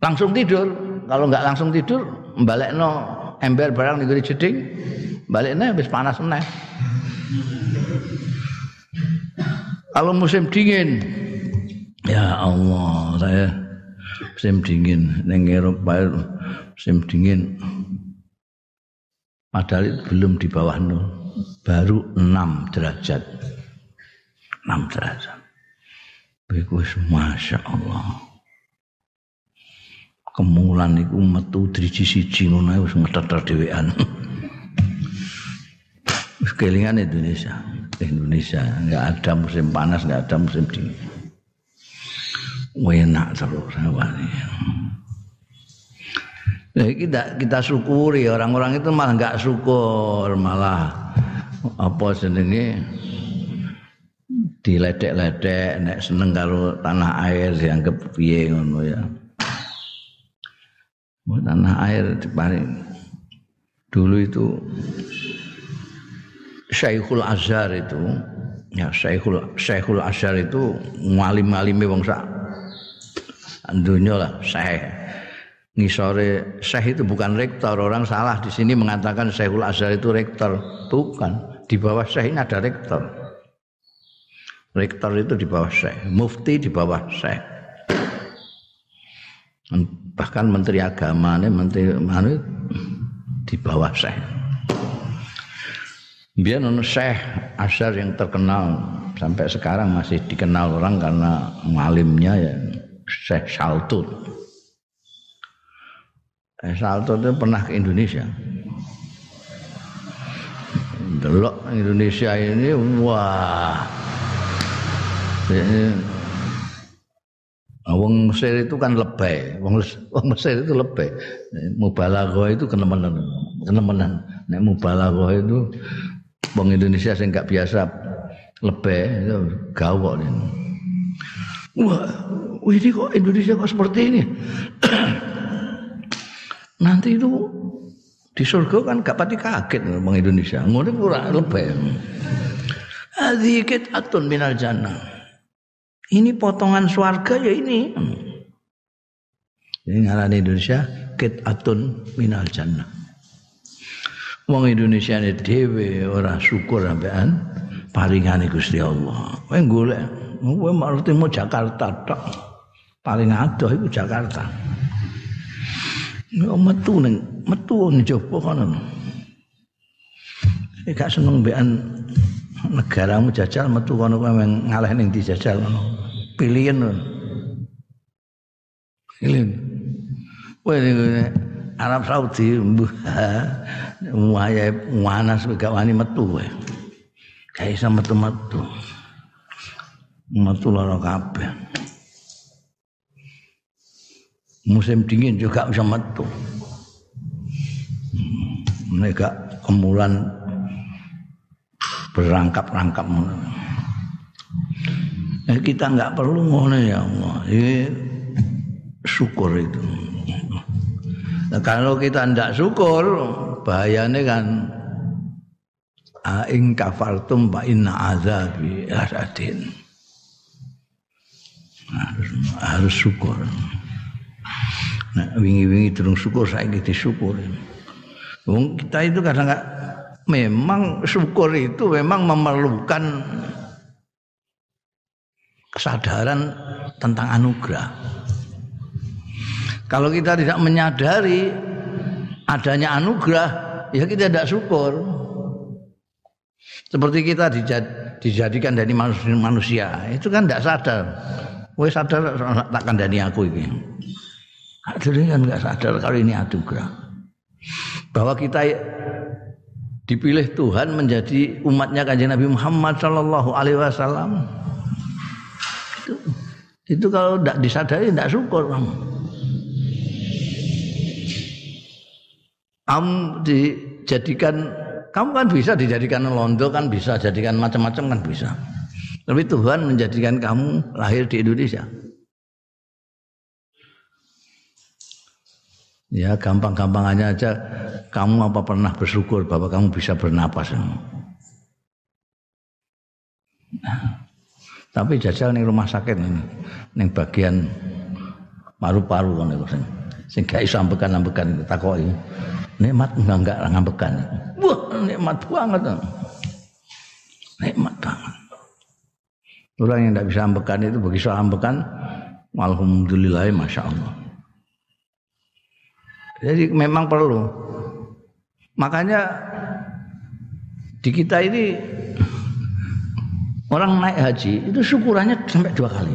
Langsung tidur. Kalau nggak langsung tidur, balekno ember barang ning jeding, balekne wis panas meneh. Kalau musim dingin, ya Allah, saya musim dingin neng Eropa musim dingin Padahal belum di bawah nol, baru 6 derajat. 6 derajat. Bagus, Masya Allah. Kemulan itu metu driji siji ngono wis ngeteter dhewean. Wis kelingan Indonesia. Indonesia enggak ada musim panas, enggak ada musim dingin. Enak terus awalnya. Nah, kita kita syukuri orang-orang itu malah nggak syukur malah apa jenenge diledek-ledek nek seneng karo tanah air dianggap piye ngono ya. tanah air paling dulu itu Syekhul Azhar itu ya Syekhul Syekhul Azhar itu ngalim-ngalime wong sak dunia lah Syekh. Ngisore Syekh itu bukan rektor orang salah di sini mengatakan Syekhul Azhar itu rektor. Bukan di bawah Syekh ini ada rektor rektor itu di bawah Syekh mufti di bawah Syekh. Bahkan menteri agama ini menteri mana di bawah Syekh. Biar non Syekh Azhar yang terkenal sampai sekarang masih dikenal orang karena ngalimnya ya Syekh Saltun Syekh Saltun itu pernah ke Indonesia. Delok Indonesia ini wah Wong Mesir itu kan lebay, wong Mesir itu lebay. Mubalaghah itu kenemenan, kenemenan. Nek mubalaghah itu wong Indonesia sing gak biasa lebay itu gawok ini. Wah, ini kok Indonesia kok seperti ini? Nanti itu di surga kan gak pati kaget wong Indonesia. Ngono ora lebay. Adzikit atun minal jannah. Ini potongan swarga ya ini. Ini ngaran Indonesia atun minal jannah. Wong Indonesia ini dewe ora syukur sampean paringane Gusti Allah. Kowe golek, kowe mau Jakarta tok. Paling adoh iku Jakarta. Ya metu ning metu jopo kono. Gak seneng mbekan negaramu jajal metu kono kowe ngaleh ning dijajal kono pilihan pilihan Wah Arab Saudi muaya panas gak wani metu kowe. Gak iso metu-metu. Metu lara kabeh. Musim dingin juga bisa metu. Mereka kemulan berangkap-rangkap Eh, kita nggak perlu ngono ya Allah. Ini syukur itu. Nah, kalau kita tidak syukur, bahayanya kan aing kafartum fa inna azabi asadin. Harus, harus syukur. Nah, wingi-wingi terus syukur saya gitu syukur. Kita itu kadang kadang memang syukur itu memang memerlukan kesadaran tentang anugerah. Kalau kita tidak menyadari adanya anugerah, ya kita tidak syukur. Seperti kita dijadikan dari manusia, manusia itu kan tidak sadar. Wes sadar tak kandani aku ini. Jadi kan nggak sadar kalau ini anugerah. Bahwa kita dipilih Tuhan menjadi umatnya kanjeng Nabi Muhammad Shallallahu Alaihi Wasallam. Itu. Itu kalau tidak disadari tidak syukur kamu dijadikan kamu kan bisa dijadikan londo kan bisa jadikan macam-macam kan bisa. Tapi Tuhan menjadikan kamu lahir di Indonesia ya gampang-gampangannya aja kamu apa pernah bersyukur bahwa kamu bisa bernapas nah, tapi jajal ning rumah sakit ning bagian paru-paru ngono iku sing sing ambekan-ambekan itu. Nikmat enggak enggak ngambekan. Wah, nikmat banget. Nikmat banget. Orang yang tidak bisa ambekan itu begitu ambekan, alhamdulillah, masya Allah. Jadi memang perlu. Makanya di kita ini Orang naik haji itu syukurannya sampai dua kali.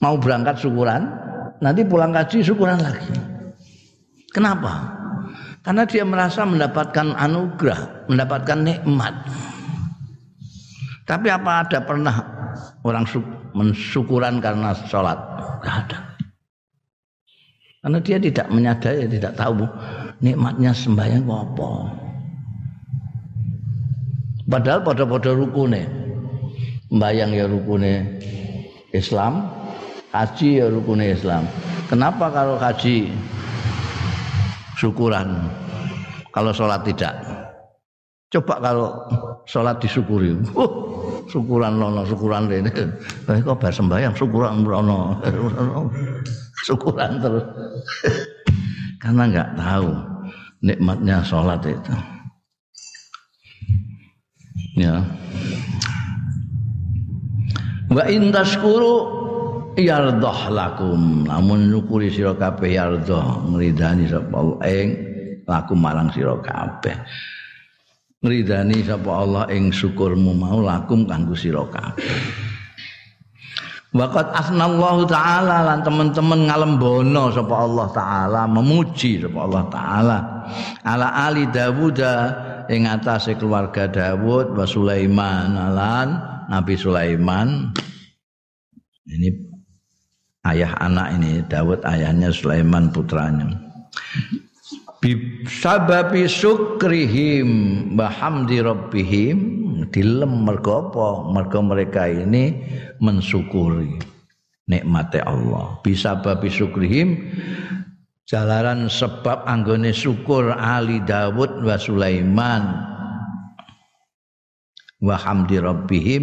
Mau berangkat syukuran, nanti pulang haji syukuran lagi. Kenapa? Karena dia merasa mendapatkan anugerah, mendapatkan nikmat. Tapi apa ada pernah orang mensyukuran karena sholat? Tidak ada. Karena dia tidak menyadari, tidak tahu nikmatnya sembahyang apa. Padahal pada-pada rukune. Mbayang ya rukune Islam, Haji ya rukun Islam. Kenapa kalau haji syukuran? Kalau sholat tidak? Coba kalau sholat disyukuri. Uh, syukuran lono, syukuran ini. Kok bar sembahyang syukuran lono. Syukuran terus. Karena nggak tahu nikmatnya sholat itu. Ya. Wa in tashkuru yardah lakum. Namun nyukuri sira kabeh yardah ngridani sapa Allah ing lakum marang sira kabeh ngridani sapa Allah ing syukurmu mau lakum kanggo sira Waqat asnallahu taala lan teman-teman ngalembono sapa Allah taala memuji sapa Allah taala. Ala ali Dawud ing atase keluarga Dawud wa Sulaiman. Lan Nabi Sulaiman. Ini ayah anak ini Dawud ayahnya Sulaiman putranya. Bisababi syukrihim bahamdi rabbihim dilem mergo apa? Mergo mereka ini mensyukuri nikmate Allah. Bisababi syukrihim jalaran sebab anggone syukur Ali Dawud wa Sulaiman wa hamdi rabbihim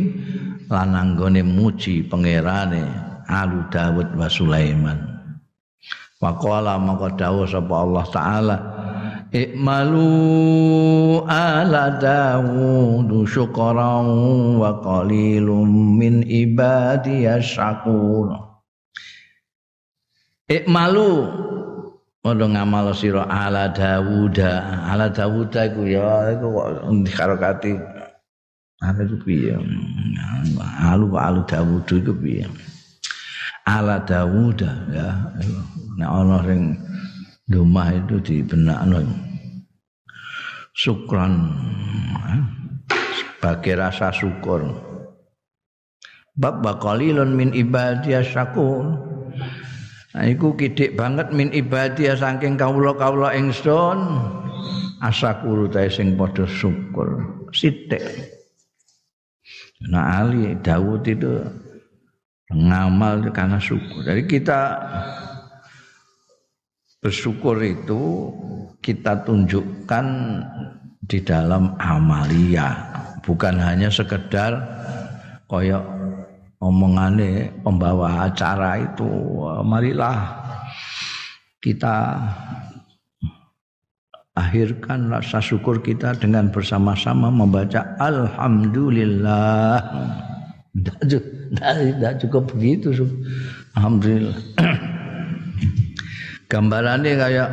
lan anggone muji pangerane Ali Dawud wa Sulaiman. Waqala maka dawuh sapa Allah taala Ikmalu ala Dawud syukran wa qalilum min ibadiyas syakur Ikmalu Mondo ngamal sira ala Dawud ala Dawud iku ya iku kok dikarokati anu iku piye? Alu alu Dawud iku piye? Ala Dawud ya. Nek ana sing rumah itu dibenakno. Syukran. Sebagai rasa syukur. Bab qalilun min ibadiyah syakur nah iku kidik banget min ibadiyah saking kawula-kawula ingsun. Asakur ta sing padha syukur. Sithik. Nah Ali Dawud itu ngamal karena syukur. Jadi kita bersyukur itu kita tunjukkan di dalam amalia, bukan hanya sekedar koyok omongane pembawa acara itu. Marilah kita akhirkan rasa syukur kita dengan bersama-sama membaca alhamdulillah. Tidak cukup begitu. Alhamdulillah. Gambarannya kayak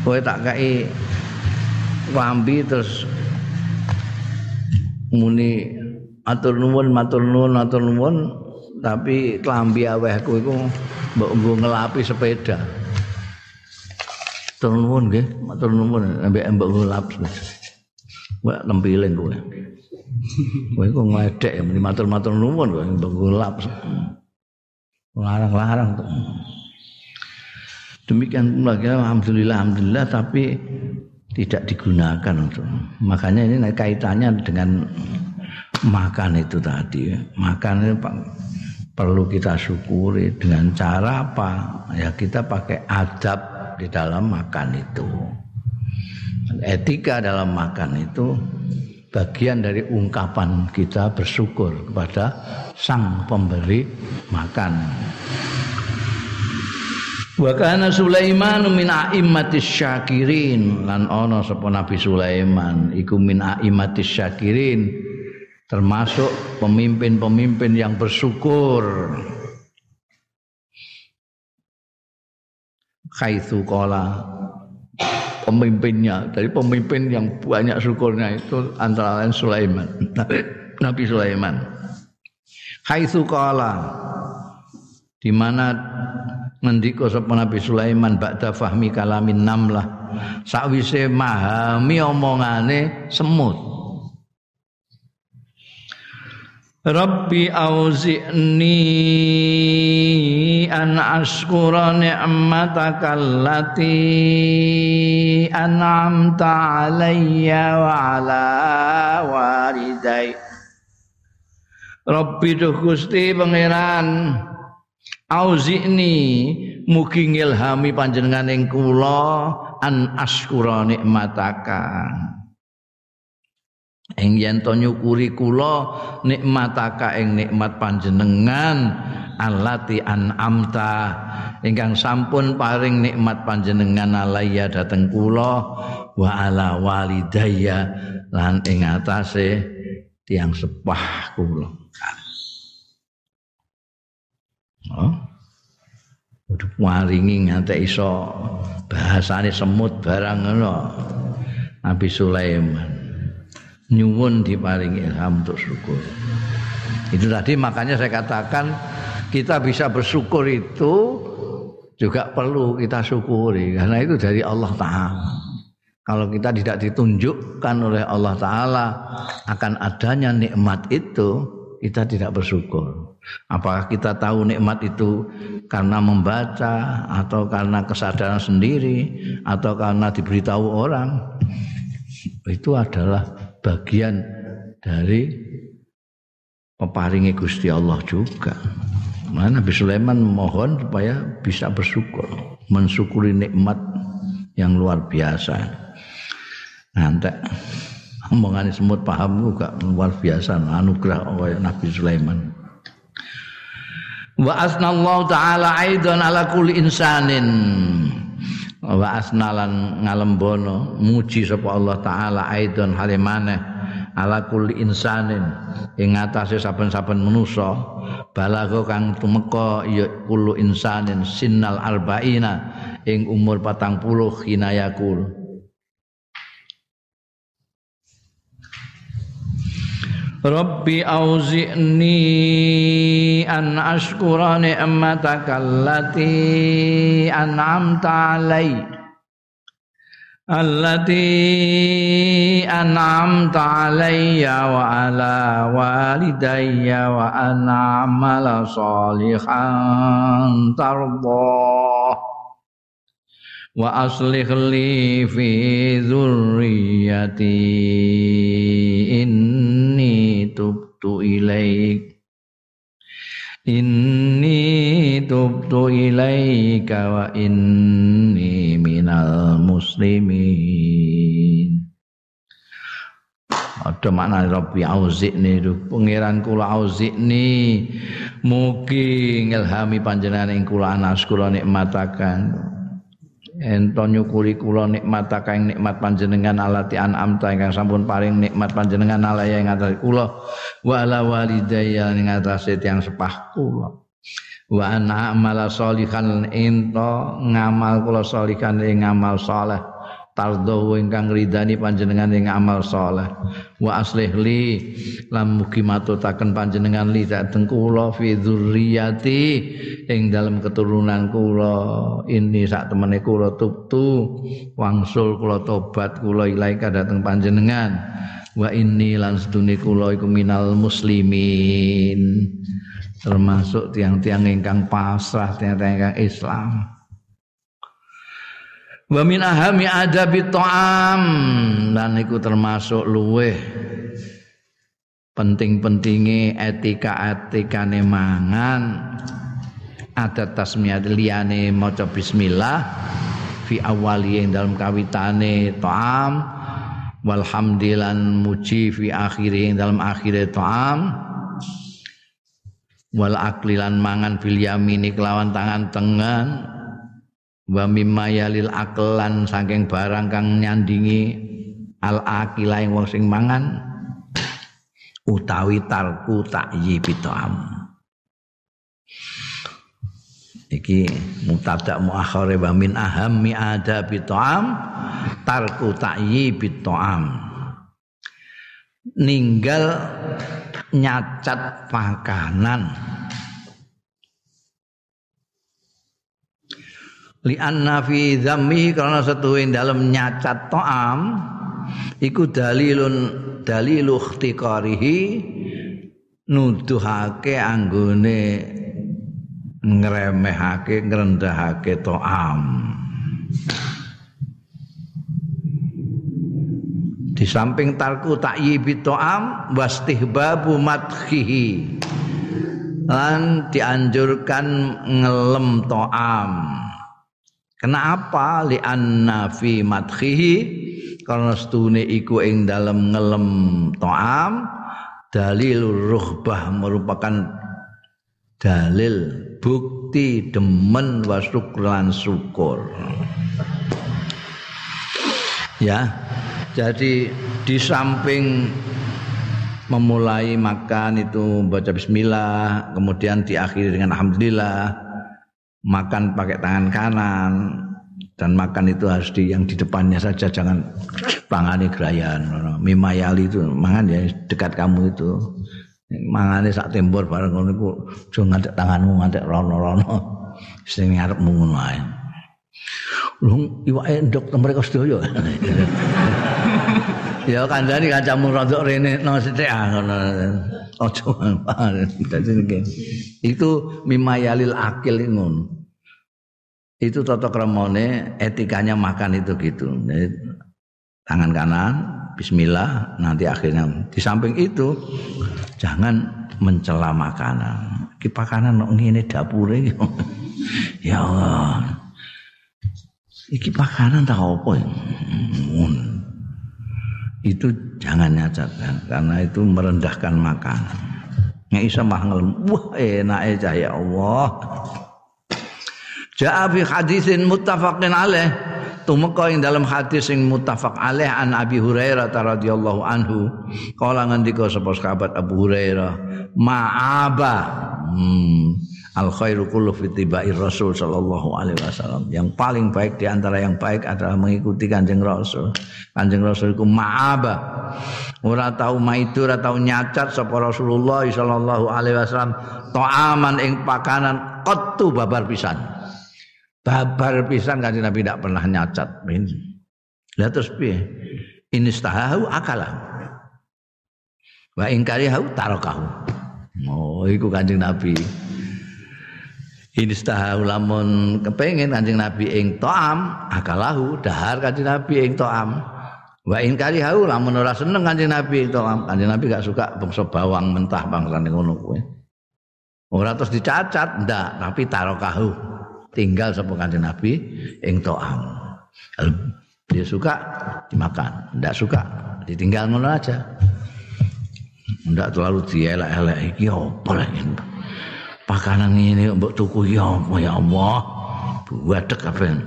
kowe tak kai wambi terus muni atur nuwun matur nuwun matur nuwun tapi klambi awehku iku mbok nggo ngelapi sepeda. Matur nuwun nggih, matur nuwun ambek mbok ngelapi. Mbok nempiling kowe. Kowe kok ngedek ya matur-matur nuwun kok mbengulap. Larang-larang tuh. Demikian pula alhamdulillah alhamdulillah tapi tidak digunakan untuk. Makanya ini kaitannya dengan makan itu tadi. Makan itu perlu kita syukuri dengan cara apa? Ya kita pakai adab di dalam makan itu. Etika dalam makan itu bagian dari ungkapan kita bersyukur kepada sang pemberi makan. Wa kana Sulaiman min a'immatis syakirin lan ana sapa Nabi Sulaiman iku min a'immatis syakirin termasuk pemimpin-pemimpin yang bersyukur. Kaitsu qala pemimpinnya. Dari pemimpin yang banyak syukurnya itu antara lain Sulaiman. Nabi Sulaiman. Haitsu qala di mana ngendika sapa Nabi Sulaiman ba'da fahmi kalamin namlah. Sakwise mahami omongane semut Rabbi auzi'ni an ashkura ni'mataka allati an'amta alayya wa ala walidayya Rabbi duh Gusti pangeran Auzini mugi ngilhami panjenengan kula an askura nikmataka. Ing yen to nyukuri kula nikmataka ing nikmat panjenengan allati amta ingkang sampun paring nikmat panjenengan alaya dateng kula wa ala walidayya lan ing atase tiang sepah kula. Oh. Udah waringi ngantek iso bahasane semut barang ngono. Nabi Sulaiman nyuwun diparingi ilham untuk syukur. Itu tadi makanya saya katakan kita bisa bersyukur itu juga perlu kita syukuri karena itu dari Allah Taala. Kalau kita tidak ditunjukkan oleh Allah Taala akan adanya nikmat itu, kita tidak bersyukur. Apakah kita tahu nikmat itu karena membaca atau karena kesadaran sendiri atau karena diberitahu orang? Itu adalah bagian dari peparingi Gusti Allah juga. Mana Nabi Sulaiman mohon supaya bisa bersyukur, mensyukuri nikmat yang luar biasa. Nanti omongan semut paham juga luar biasa anugerah Nabi Sulaiman wa asnallahu taala aidan ala kulli insanin wa asnalan ngalembono muji sapa Allah taala aidan halimane ala kulli insanin ing atase saben-saben manusa balago kang tumeka ya kullu insanin sinnal arba'ina ing umur 40 hinayakul Rabbi auzi'ni an ashkura ni'mataka allati an'amta alayya allati an'amta alayya wa ala walidayya wa an a'mala salihan tardah. Wa aslih li fi dzurriyyati tubtu ilaik Inni tubtu ilaika wa inni minal muslimin Ada makna Rabbi auzik itu. Pangeran kula auzik ni mugi ngelhami panjenengan ing kula anas kula nikmatakan ento nyukuri kula nikmat kaing nikmat panjenengan alati an'amta ingkang sampun paring nikmat panjenengan alaya ing atas kula. Wa ala walidayya ing atase tiyang sepah kula. Wa ana amala sholihan ento ngamal kula sholihan ing ngamal saleh tardo ingkang ridani panjenengan ing amal saleh. Wa aslih li lam mugi matutaken panjenengan li dhateng kula fi dzurriyyati ing dalam keturunan kula. Ini sak temene kula tubtu wangsul kula tobat kula ilaika dhateng panjenengan. Wa inni lan sedune kula iku minal muslimin. Termasuk tiang-tiang ingkang pasrah tiang-tiang ingkang Islam Wa min ahami adabi ta'am. Dan iku termasuk luweh. Penting-pentinge etika-etikane mangan. Ada tasmiyat liyane maca bismillah. Fi awali yang dalam kawitane ta'am. Walhamdilan muji fi akhiri yang dalam akhire ta'am. Wal aklilan mangan fil yamini kelawan tangan tengan wa mimma yalil aklan saking barang kang nyandingi al akila wong sing mangan utawi tarku takyibi ta'am. Iki mutadak muakhare wa min ahammi adabi ta'am tarku takyibi ta'am. Ninggal nyacat makanan li anna fi dzammi karena setuwe dalam nyacat to'am iku dalilun dalilu ikhtiqarihi nuduhake anggone ngremehake ngrendahake to'am di samping tarku ta'yibi ta'am wastihbabu madhihi lan dianjurkan ngelem ta'am kenapa li anna fi madhihi karena stune iku ing dalam ngelem ta'am. Dalil ruhbah merupakan dalil bukti demen wa syukran syukur. Ya jadi di samping memulai makan itu baca bismillah kemudian diakhiri dengan alhamdulillah makan pakai tangan kanan. Dan makan itu harus di yang di depannya saja. Jangan pangani gerayan. Mimayali itu mangan ya dekat kamu itu. Mangane sak tembor bareng ngono iku aja ngadek tanganmu ngadek rono-rono. Sing ngarepmu ngono ae Lung iwake ndok mereka sedaya. ya kandhani kancamu rodok rene no sithik ah ngono. Aja dadi Itu mimayalil akil ngono. Itu tata kramane etikanya makan itu gitu. Jadi, tangan kanan bismillah nanti akhirnya di samping itu jangan mencela makanan. Ki pakanan ngene dapure ya Allah iki pakanan tak apa ya? itu jangan nyacatkan karena itu merendahkan makanan. Nggak bisa mah wah enak aja ya Allah. Ja'a fi hadisin muttafaqin alaih. Tumeka ing dalam hadis sing muttafaq alaih an Abi Hurairah radhiyallahu anhu. Kala ngendika sapa sahabat Abu Hurairah ma'aba. Hmm Al khairu kullu fi tibair Rasul sallallahu alaihi wasallam. Yang paling baik di antara yang baik adalah mengikuti Kanjeng Rasul. Kanjeng Rasul iku ma'aba. Ora tau maitu, ora tau nyacat sapa Rasulullah sallallahu alaihi wasallam ta'aman ing pakanan qattu babar pisan. Babar pisan Kanjeng Nabi tidak pernah nyacat. Lah terus piye? Inistahahu akalah. Wa in karihahu tarakahu. Oh, iku Kanjeng Nabi. Inistaha lamun kepengen Kanjeng Nabi ing toam akalahu dahar Kanjeng Nabi ing toam. Wa in karihahu lamun ora seneng Kanjeng Nabi ing toam. Kanjeng Nabi gak suka bangsa bawang mentah bangsane ngono kuwi. Ora terus dicacat ndak, tapi tarokahu. Tinggal sapa Kanjeng Nabi ing toam. Dia suka dimakan, ndak suka ditinggal ngono aja. Ndak terlalu dielek-elek iki opo lagi pakanan ini mbok tuku ya apa ya Allah? Buadek kabeh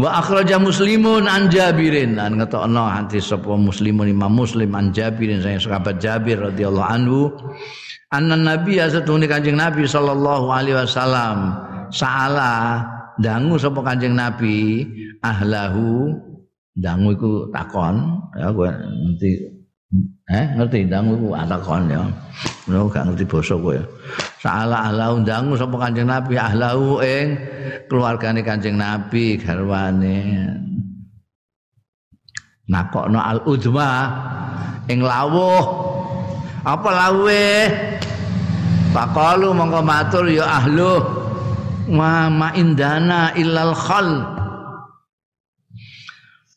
Wa akhraja Muslimun an Jabirin. An ngetokno hadis sapa Muslimun Imam Muslim an Jabirin saya sahabat Jabir radhiyallahu anhu. Anna nabi satune Kanjeng Nabi sallallahu alaihi wasallam saala dangu sapa Kanjeng Nabi ahlahu dangu iku takon ya gue nanti Eh, ngerti ndang ku atakon ya. Ngono gak ngerti basa kowe. Saala ahla undangu sapa Kanjeng Nabi ahlahu ing keluargane Kanjeng Nabi garwane. Nakokno al udma ing lawuh. Apa lawuhe? Faqalu mongko matur ya ahlu ma ma indana illal khal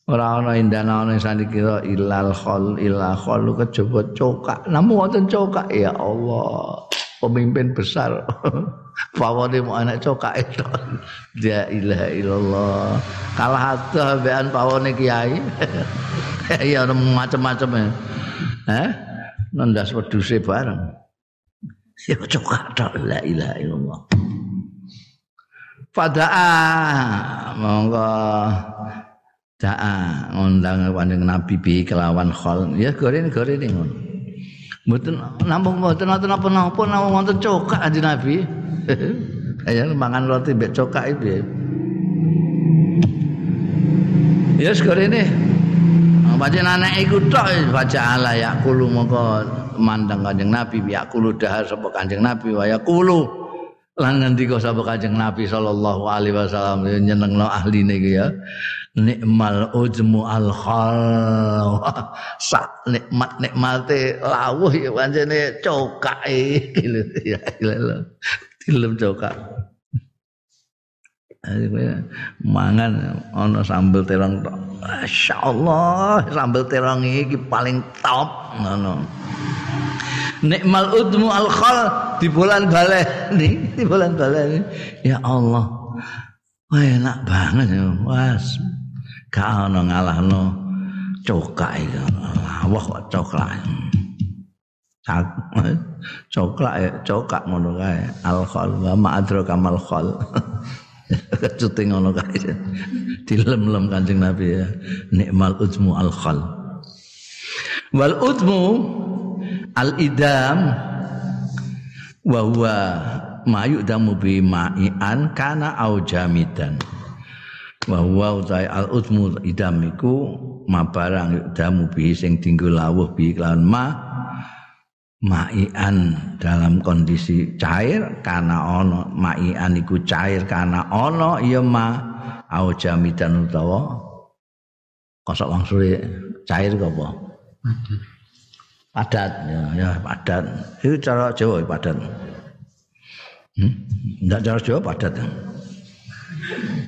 ora ana indana ana sanikira ilal khol illa khol kejaba cokak. Namun wonten cokak ya Allah pemimpin besar. Pawone mau anak cokak itu. La ilaha illallah. Kalah atuh bean pawone kiai. Ya macam-macam ya. Eh nendas weduse bareng. Ya cokak tok la ilaha illallah. Fadaa monggo Da'a ngundang kanjeng Nabi bi kelawan khol. Ya gorene gorene ngono. Mboten namung mboten wonten apa-apa namung wonten cokak kanjeng Nabi. Ya mangan roti mbek cokak itu ya. Ya gorene. Pancen anak iku tok baca ala ya kulu mongko mandang kanjeng Nabi ya kulu dahar sapa kanjeng Nabi ya kulu lan ngendika sapa kanjeng Nabi sallallahu alaihi wasallam nyenengno ahline iki ya. Nikmal ujmu al khal. Sak nikmat nikmate lawuh ya pancene cokake gitu ya dilem cokak. Mangan ana sambel terong tok. Masyaallah, sambel terong iki paling top ngono. Nikmal udmu al khal di bulan baleni, di bulan baleni. Ya Allah. Wah enak banget ya, Was. Gak ono ngalahno cokak iki. Wah kok coklat. Coklat cokak ngono kae. Al khal wa ma'adra kamal khal. Cuting ngono kae. Dilem-lem Kanjeng Nabi ya. Nikmal udmu al khal. Wal udmu al idam wa huwa ma yu'damu bi ma'ian kana au jamidan. Wa huwa utai al udmu idam iku ma barang yu'damu bi sing tinggal lawuh bi lan ma ma'ian dalam kondisi cair karena ono ma'ian iku cair karena ono ya ma au jamidan utawa kosok langsung cair kok apa padat ya, ya padat itu cara Jawa ya, padat hmm? enggak cara Jawa padat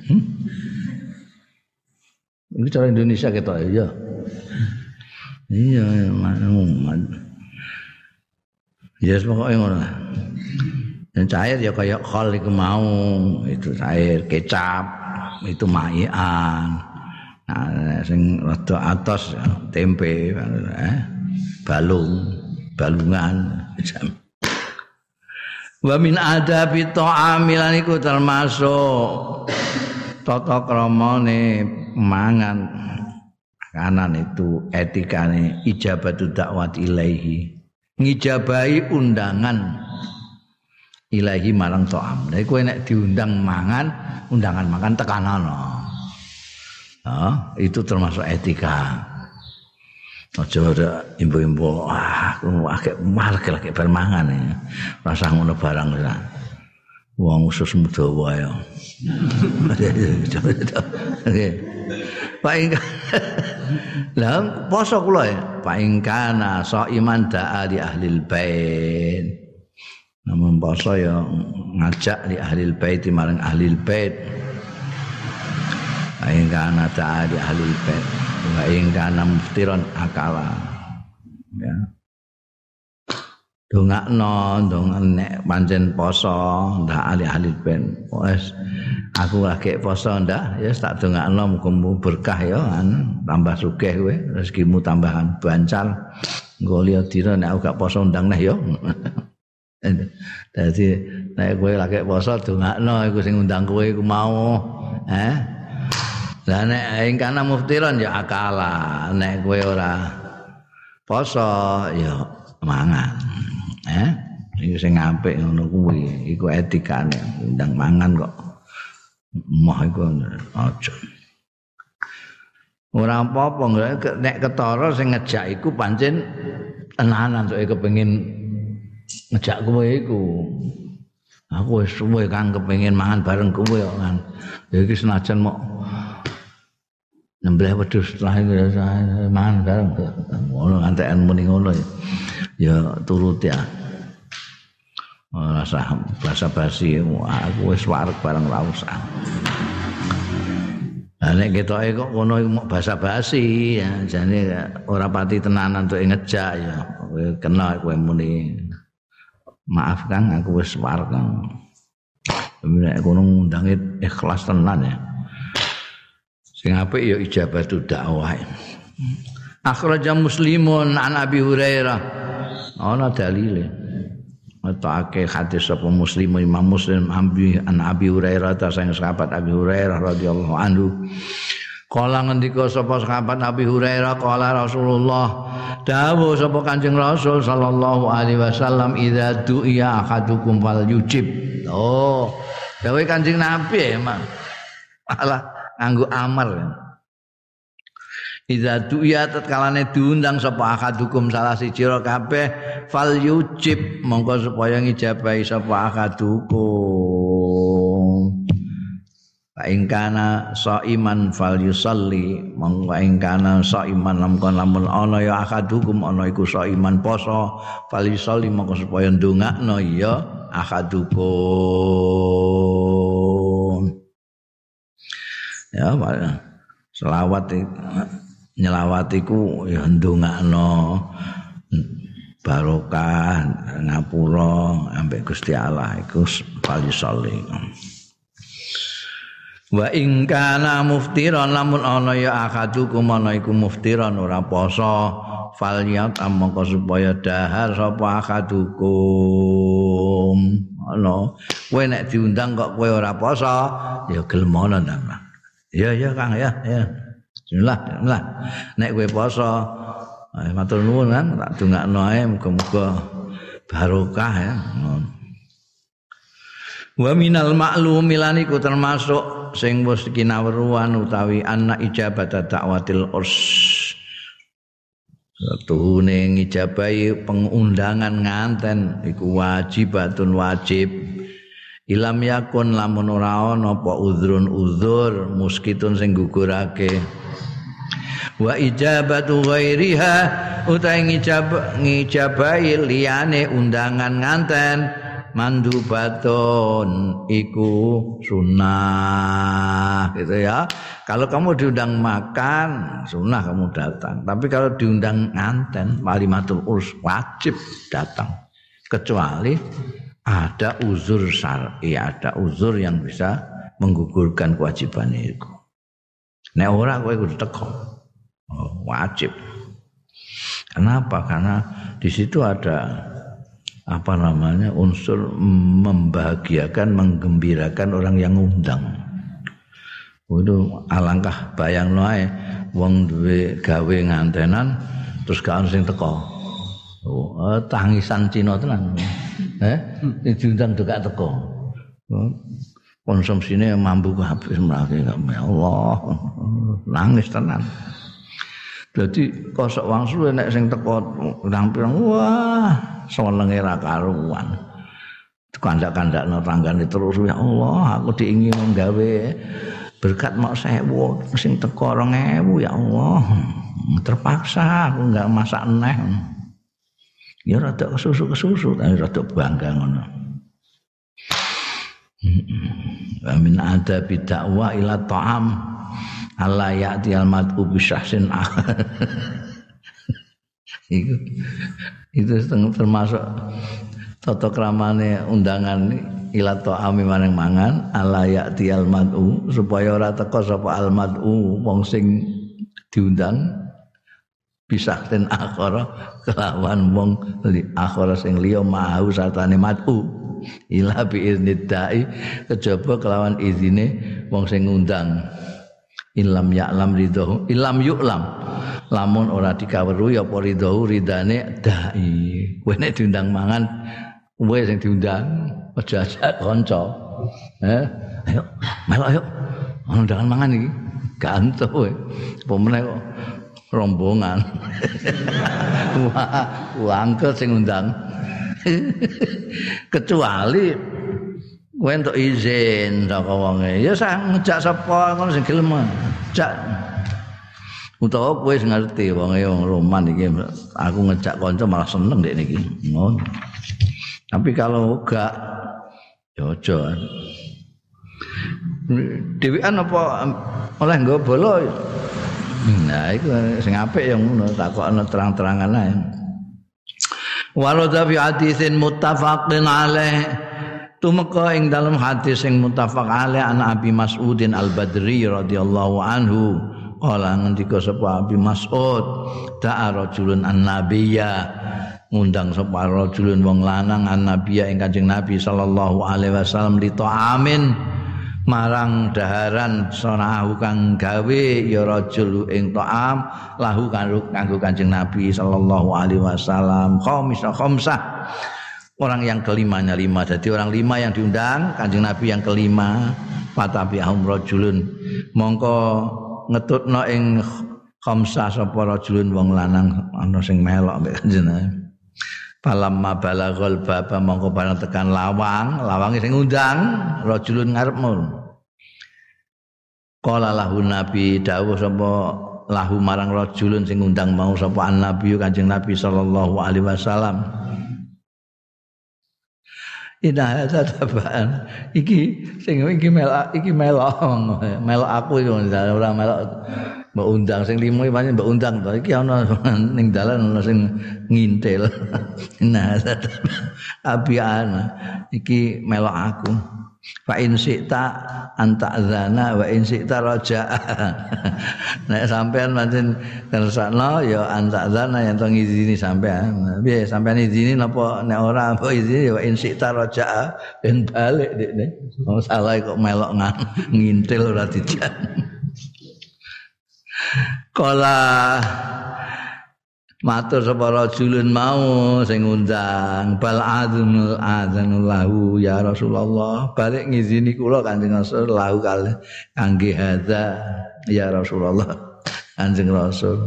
hmm? ini cara Indonesia kita ya iya ya, Ya pokoknya ngono. Yang cair ya kayak khol itu mau, itu cair, kecap, itu maian. Nah, sing rada atos tempe, eh, balung, balungan. Wa min adabi ta'amilan iku termasuk tata kramane mangan kanan itu etikane ijabatu dakwat ilaihi ngijabahi undangan ilahi marang to'am. Jadi kowe nek diundang mangan, undangan makan tekanono. Oh, itu termasuk etika. aja ora imbo-imbo ah kuwi akeh marke lek bar mangan Rasah ngono barang ora wong usus muda ya. oke. Paing lha poso kula ya? Paing kana so iman da ali ahli bait. Namun poso ya ngajak li ahlil bait marang ahlil bait. Paing kana ta ali ahlil bait. Wa ingkana muftiron akala. Ya. Dongakno, dong nek pancen poso ndak ahli-ahli ben. Wes aku lagi poso ndak ya tak dongakno muga berkah ya an tambah sugih kowe rezekimu tambahan bancal. Engko liya dina nek gak poso ndang neh ya. Dadi nek kowe lagi poso dongakno iku sing undang kowe iku mau. Eh? Lah nek ing kana muftiron ya akala, nek kowe ora poso ya mangan. Eh, iku sing apik ngono kuwi, iku etikane undang mangan kok. Mah iku aja. Ora apa-apa nek ketara sing ngejak iku pancen tenanan sok kepengin ngejak kowe iku. Aku wis suwe kang kepengin mangan bareng kowe kan. Ya iki senajan mok nyembelih wedhus setelah itu mangan bareng. Ngono ngantekan muni ngono ya. Ya turut ya. rasa basa basi aku wis warek bareng ra usah Lah nek ketoke kok ngono iku basa basi ya. Jane ora pati tenanan untuk ngejak ya. Kowe kena kowe muni. Maaf Kang aku wis warek Kang. Nek kono ngundange ikhlas tenan ya sing apik ya ijabatu dakwah akhraja muslimun an abi hurairah ana dalile Matake hadis sapa Muslim Imam Muslim ambi an Abi Hurairah ta sang sahabat Abi Hurairah radhiyallahu anhu. Kala ngendika sapa sahabat Abi Hurairah kala Rasulullah dawuh sapa Kanjeng Rasul sallallahu alaihi wasallam idza du'iya ahadukum fal yujib. Oh, dawuh Kanjeng Nabi emang. Alah nganggo amar. Iza duya tatkalane diundang sapa akadukum salah siji ro kabeh fal yujib monggo supaya ngijabahi sapa akadukum. Fa ing kana saiman fal yusalli monggo ing kana saiman lamun lamun ana ya akadukum ana iku saiman poso fal yusalli monggo supaya ndongakno ya akadukum. Ya, selawat nyelawat iku ya ndongakno barokah ngapura ambek Gusti Allah iku paling saleh. Wa ing kana muftiran lamun ana ya akadukum ana iku muftiran ora poso falyat amangka supaya dahar sapa akadukum. Ana kowe nek diundang kok kowe ora poso ya gelem ana ya ya Kang ya ya. Bismillah bismillah. Nek kowe poso matur nuwun kan tak dongakno ae muga-muga barokah ya. Wa minal ma'lumi laniku termasuk sing wis kinawruan utawi anak ijabat dakwatil urs. Tuhune ngijabahi pengundangan nganten iku wajibatun wajib. Ilam yakun lamun ora ana apa uzrun uzur muskitun sing gugurake. Wa ijabatu ghairiha utawi ngijab ngijabahi liyane undangan nganten mandubaton iku sunnah gitu ya. Kalau kamu diundang makan, sunnah kamu datang. Tapi kalau diundang nganten, walimatul urs wajib datang. Kecuali ada uzur syar'i, ada uzur yang bisa menggugurkan kewajiban itu. Nek ora kowe kudu teko. Oh, wajib. Kenapa? Karena di situ ada apa namanya unsur membahagiakan menggembirakan orang yang ngundang itu alangkah bayang noe wong duwe gawe ngantenan terus gak sing teko oh, tangisan Cina tenan eh diundang juga teko oh, konsumsinya mampu habis merake ya Allah nangis tenan Jadi kosok wangsul nek sing teko pirang-pirang wah senenge ra karuan. Kandak-kandakno tanggane terus ya Allah aku diingin nggawe berkat mau sewu sing teko 2000 ya Allah. Terpaksa aku enggak masak neh. Ya rada kesusu-kesusu tapi rada bangga ngono. Amin ada bidakwah ila ta'am Allah ya'ti al-mad'u bisyahsin itu itu termasuk toto kramane undangan ila ta'ami maneng mangan Allah ya'ti al-mad'u supaya ora teko sapa al-mad'u wong sing diundang bisahtin akhara kelawan wong li akhara sing liya mau satane mad'u ila bi iznidai kejaba kelawan izine wong sing ngundang. Ilam ya'lam ridho ilam yu'lam. Lamun ora dikaweruhi apa ridho ridane dai. Kowe nek diundang mangan kowe sing diundang aja aja kanca. Eh ayo melok ayo. Undangan mangan iki. Gantu kowe. Apa meneh kok rombongan. Wah sing undang. Kecuali kowe entuk izin saka wonge. Ya sak ngejak sapa ngono sing gelem. Jak utawa kowe sing ngerti wonge wong roman iki aku ngejak kanca malah seneng dek niki. Ngono. Tapi kalau gak ya aja. Dhewean apa oleh nggo bolo nah iku sing apik yang ngono takokno terang-terangan ae. Walau fi hadisin muttafaqin alaih tumeka ing dalam hadis sing muttafaq alaih an Abi Mas'udin Al-Badri radhiyallahu anhu kala ngendika sapa Abi Mas'ud da'a rajulun an-nabiyya ngundang sapa rajulun wong lanang an-nabiyya ing Kanjeng Nabi sallallahu alaihi wasallam li ta'amin marang daharan sonahu kang gawe ya rajul ing ta'am lahu kanggo Kanjeng Nabi sallallahu alaihi wasallam. Khamisa khamsah orang yang kelimanya lima. Jadi orang lima yang diundang kanjeng nabi yang kelima. Fatabi ahum rojulun mongko ngetutno ing khamsa sapa rajulun wong lanang ana sing melok mbek kanjeng Falamma balaghal baba mongko barang tekan lawang, lawang sing ngundang rajulun ngarepmu. Qala lahu nabi dawuh sapa lahu marang rajulun sing ngundang mau sapa an nabi kanjeng nabi sallallahu alaihi wasallam. Ina hadza tabaan. Iki sing iki melok iki melok melok aku iki ora melok mbok undang sing limo pancen mbok undang to. Iki ana ning dalan ana sing ngintil. Ina hadza abiana. Iki melok aku. Fa in syi'ta anta wa in syi'ta raja'a. Nek sampean pancen kersakno ya anta zana yang tong izini sampean. Piye sampean izini napa nek ora mbok izini wa in syi'ta raja'a ben balik dekne. Oh salah kok melok ngintil ora dijan. Kala matur sapa rajulun mau sing ngundang bal adzunul adzanul lahu ya Rasulullah. Balik ngizini kula Kanjeng Rasul. Lahu kali kangge hadza ya Rasulullah. Kanjeng Rasul.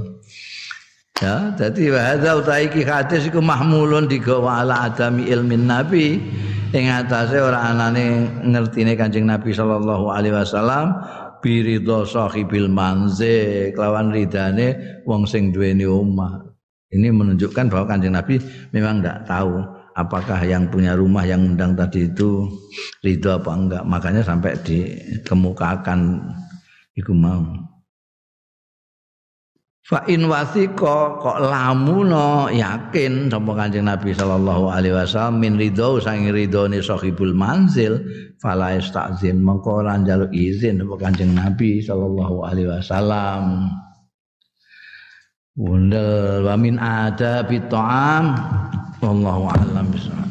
Ya dadi hadza utahe iki hadis iku mahmulun digawa ala adami ilmin nabi. Ing atase ora anane ngertine Kanjeng Nabi sallallahu alaihi wasallam biridho sahibil manzil. Kelawan ridane wong sing duweni omah Ini menunjukkan bahwa kanjeng Nabi memang tidak tahu apakah yang punya rumah yang undang tadi itu ridho apa enggak. Makanya sampai dikemukakan iku mau. Fa in wasiko kok lamuno yakin sapa Kanjeng Nabi sallallahu alaihi wasallam min ridho sang ridhone sahibul manzil fala istazin mengko ora njaluk izin sapa Kanjeng Nabi sallallahu alaihi wasallam. Wundal wa min ada bi ta'am. Wallahu a'lam bissawab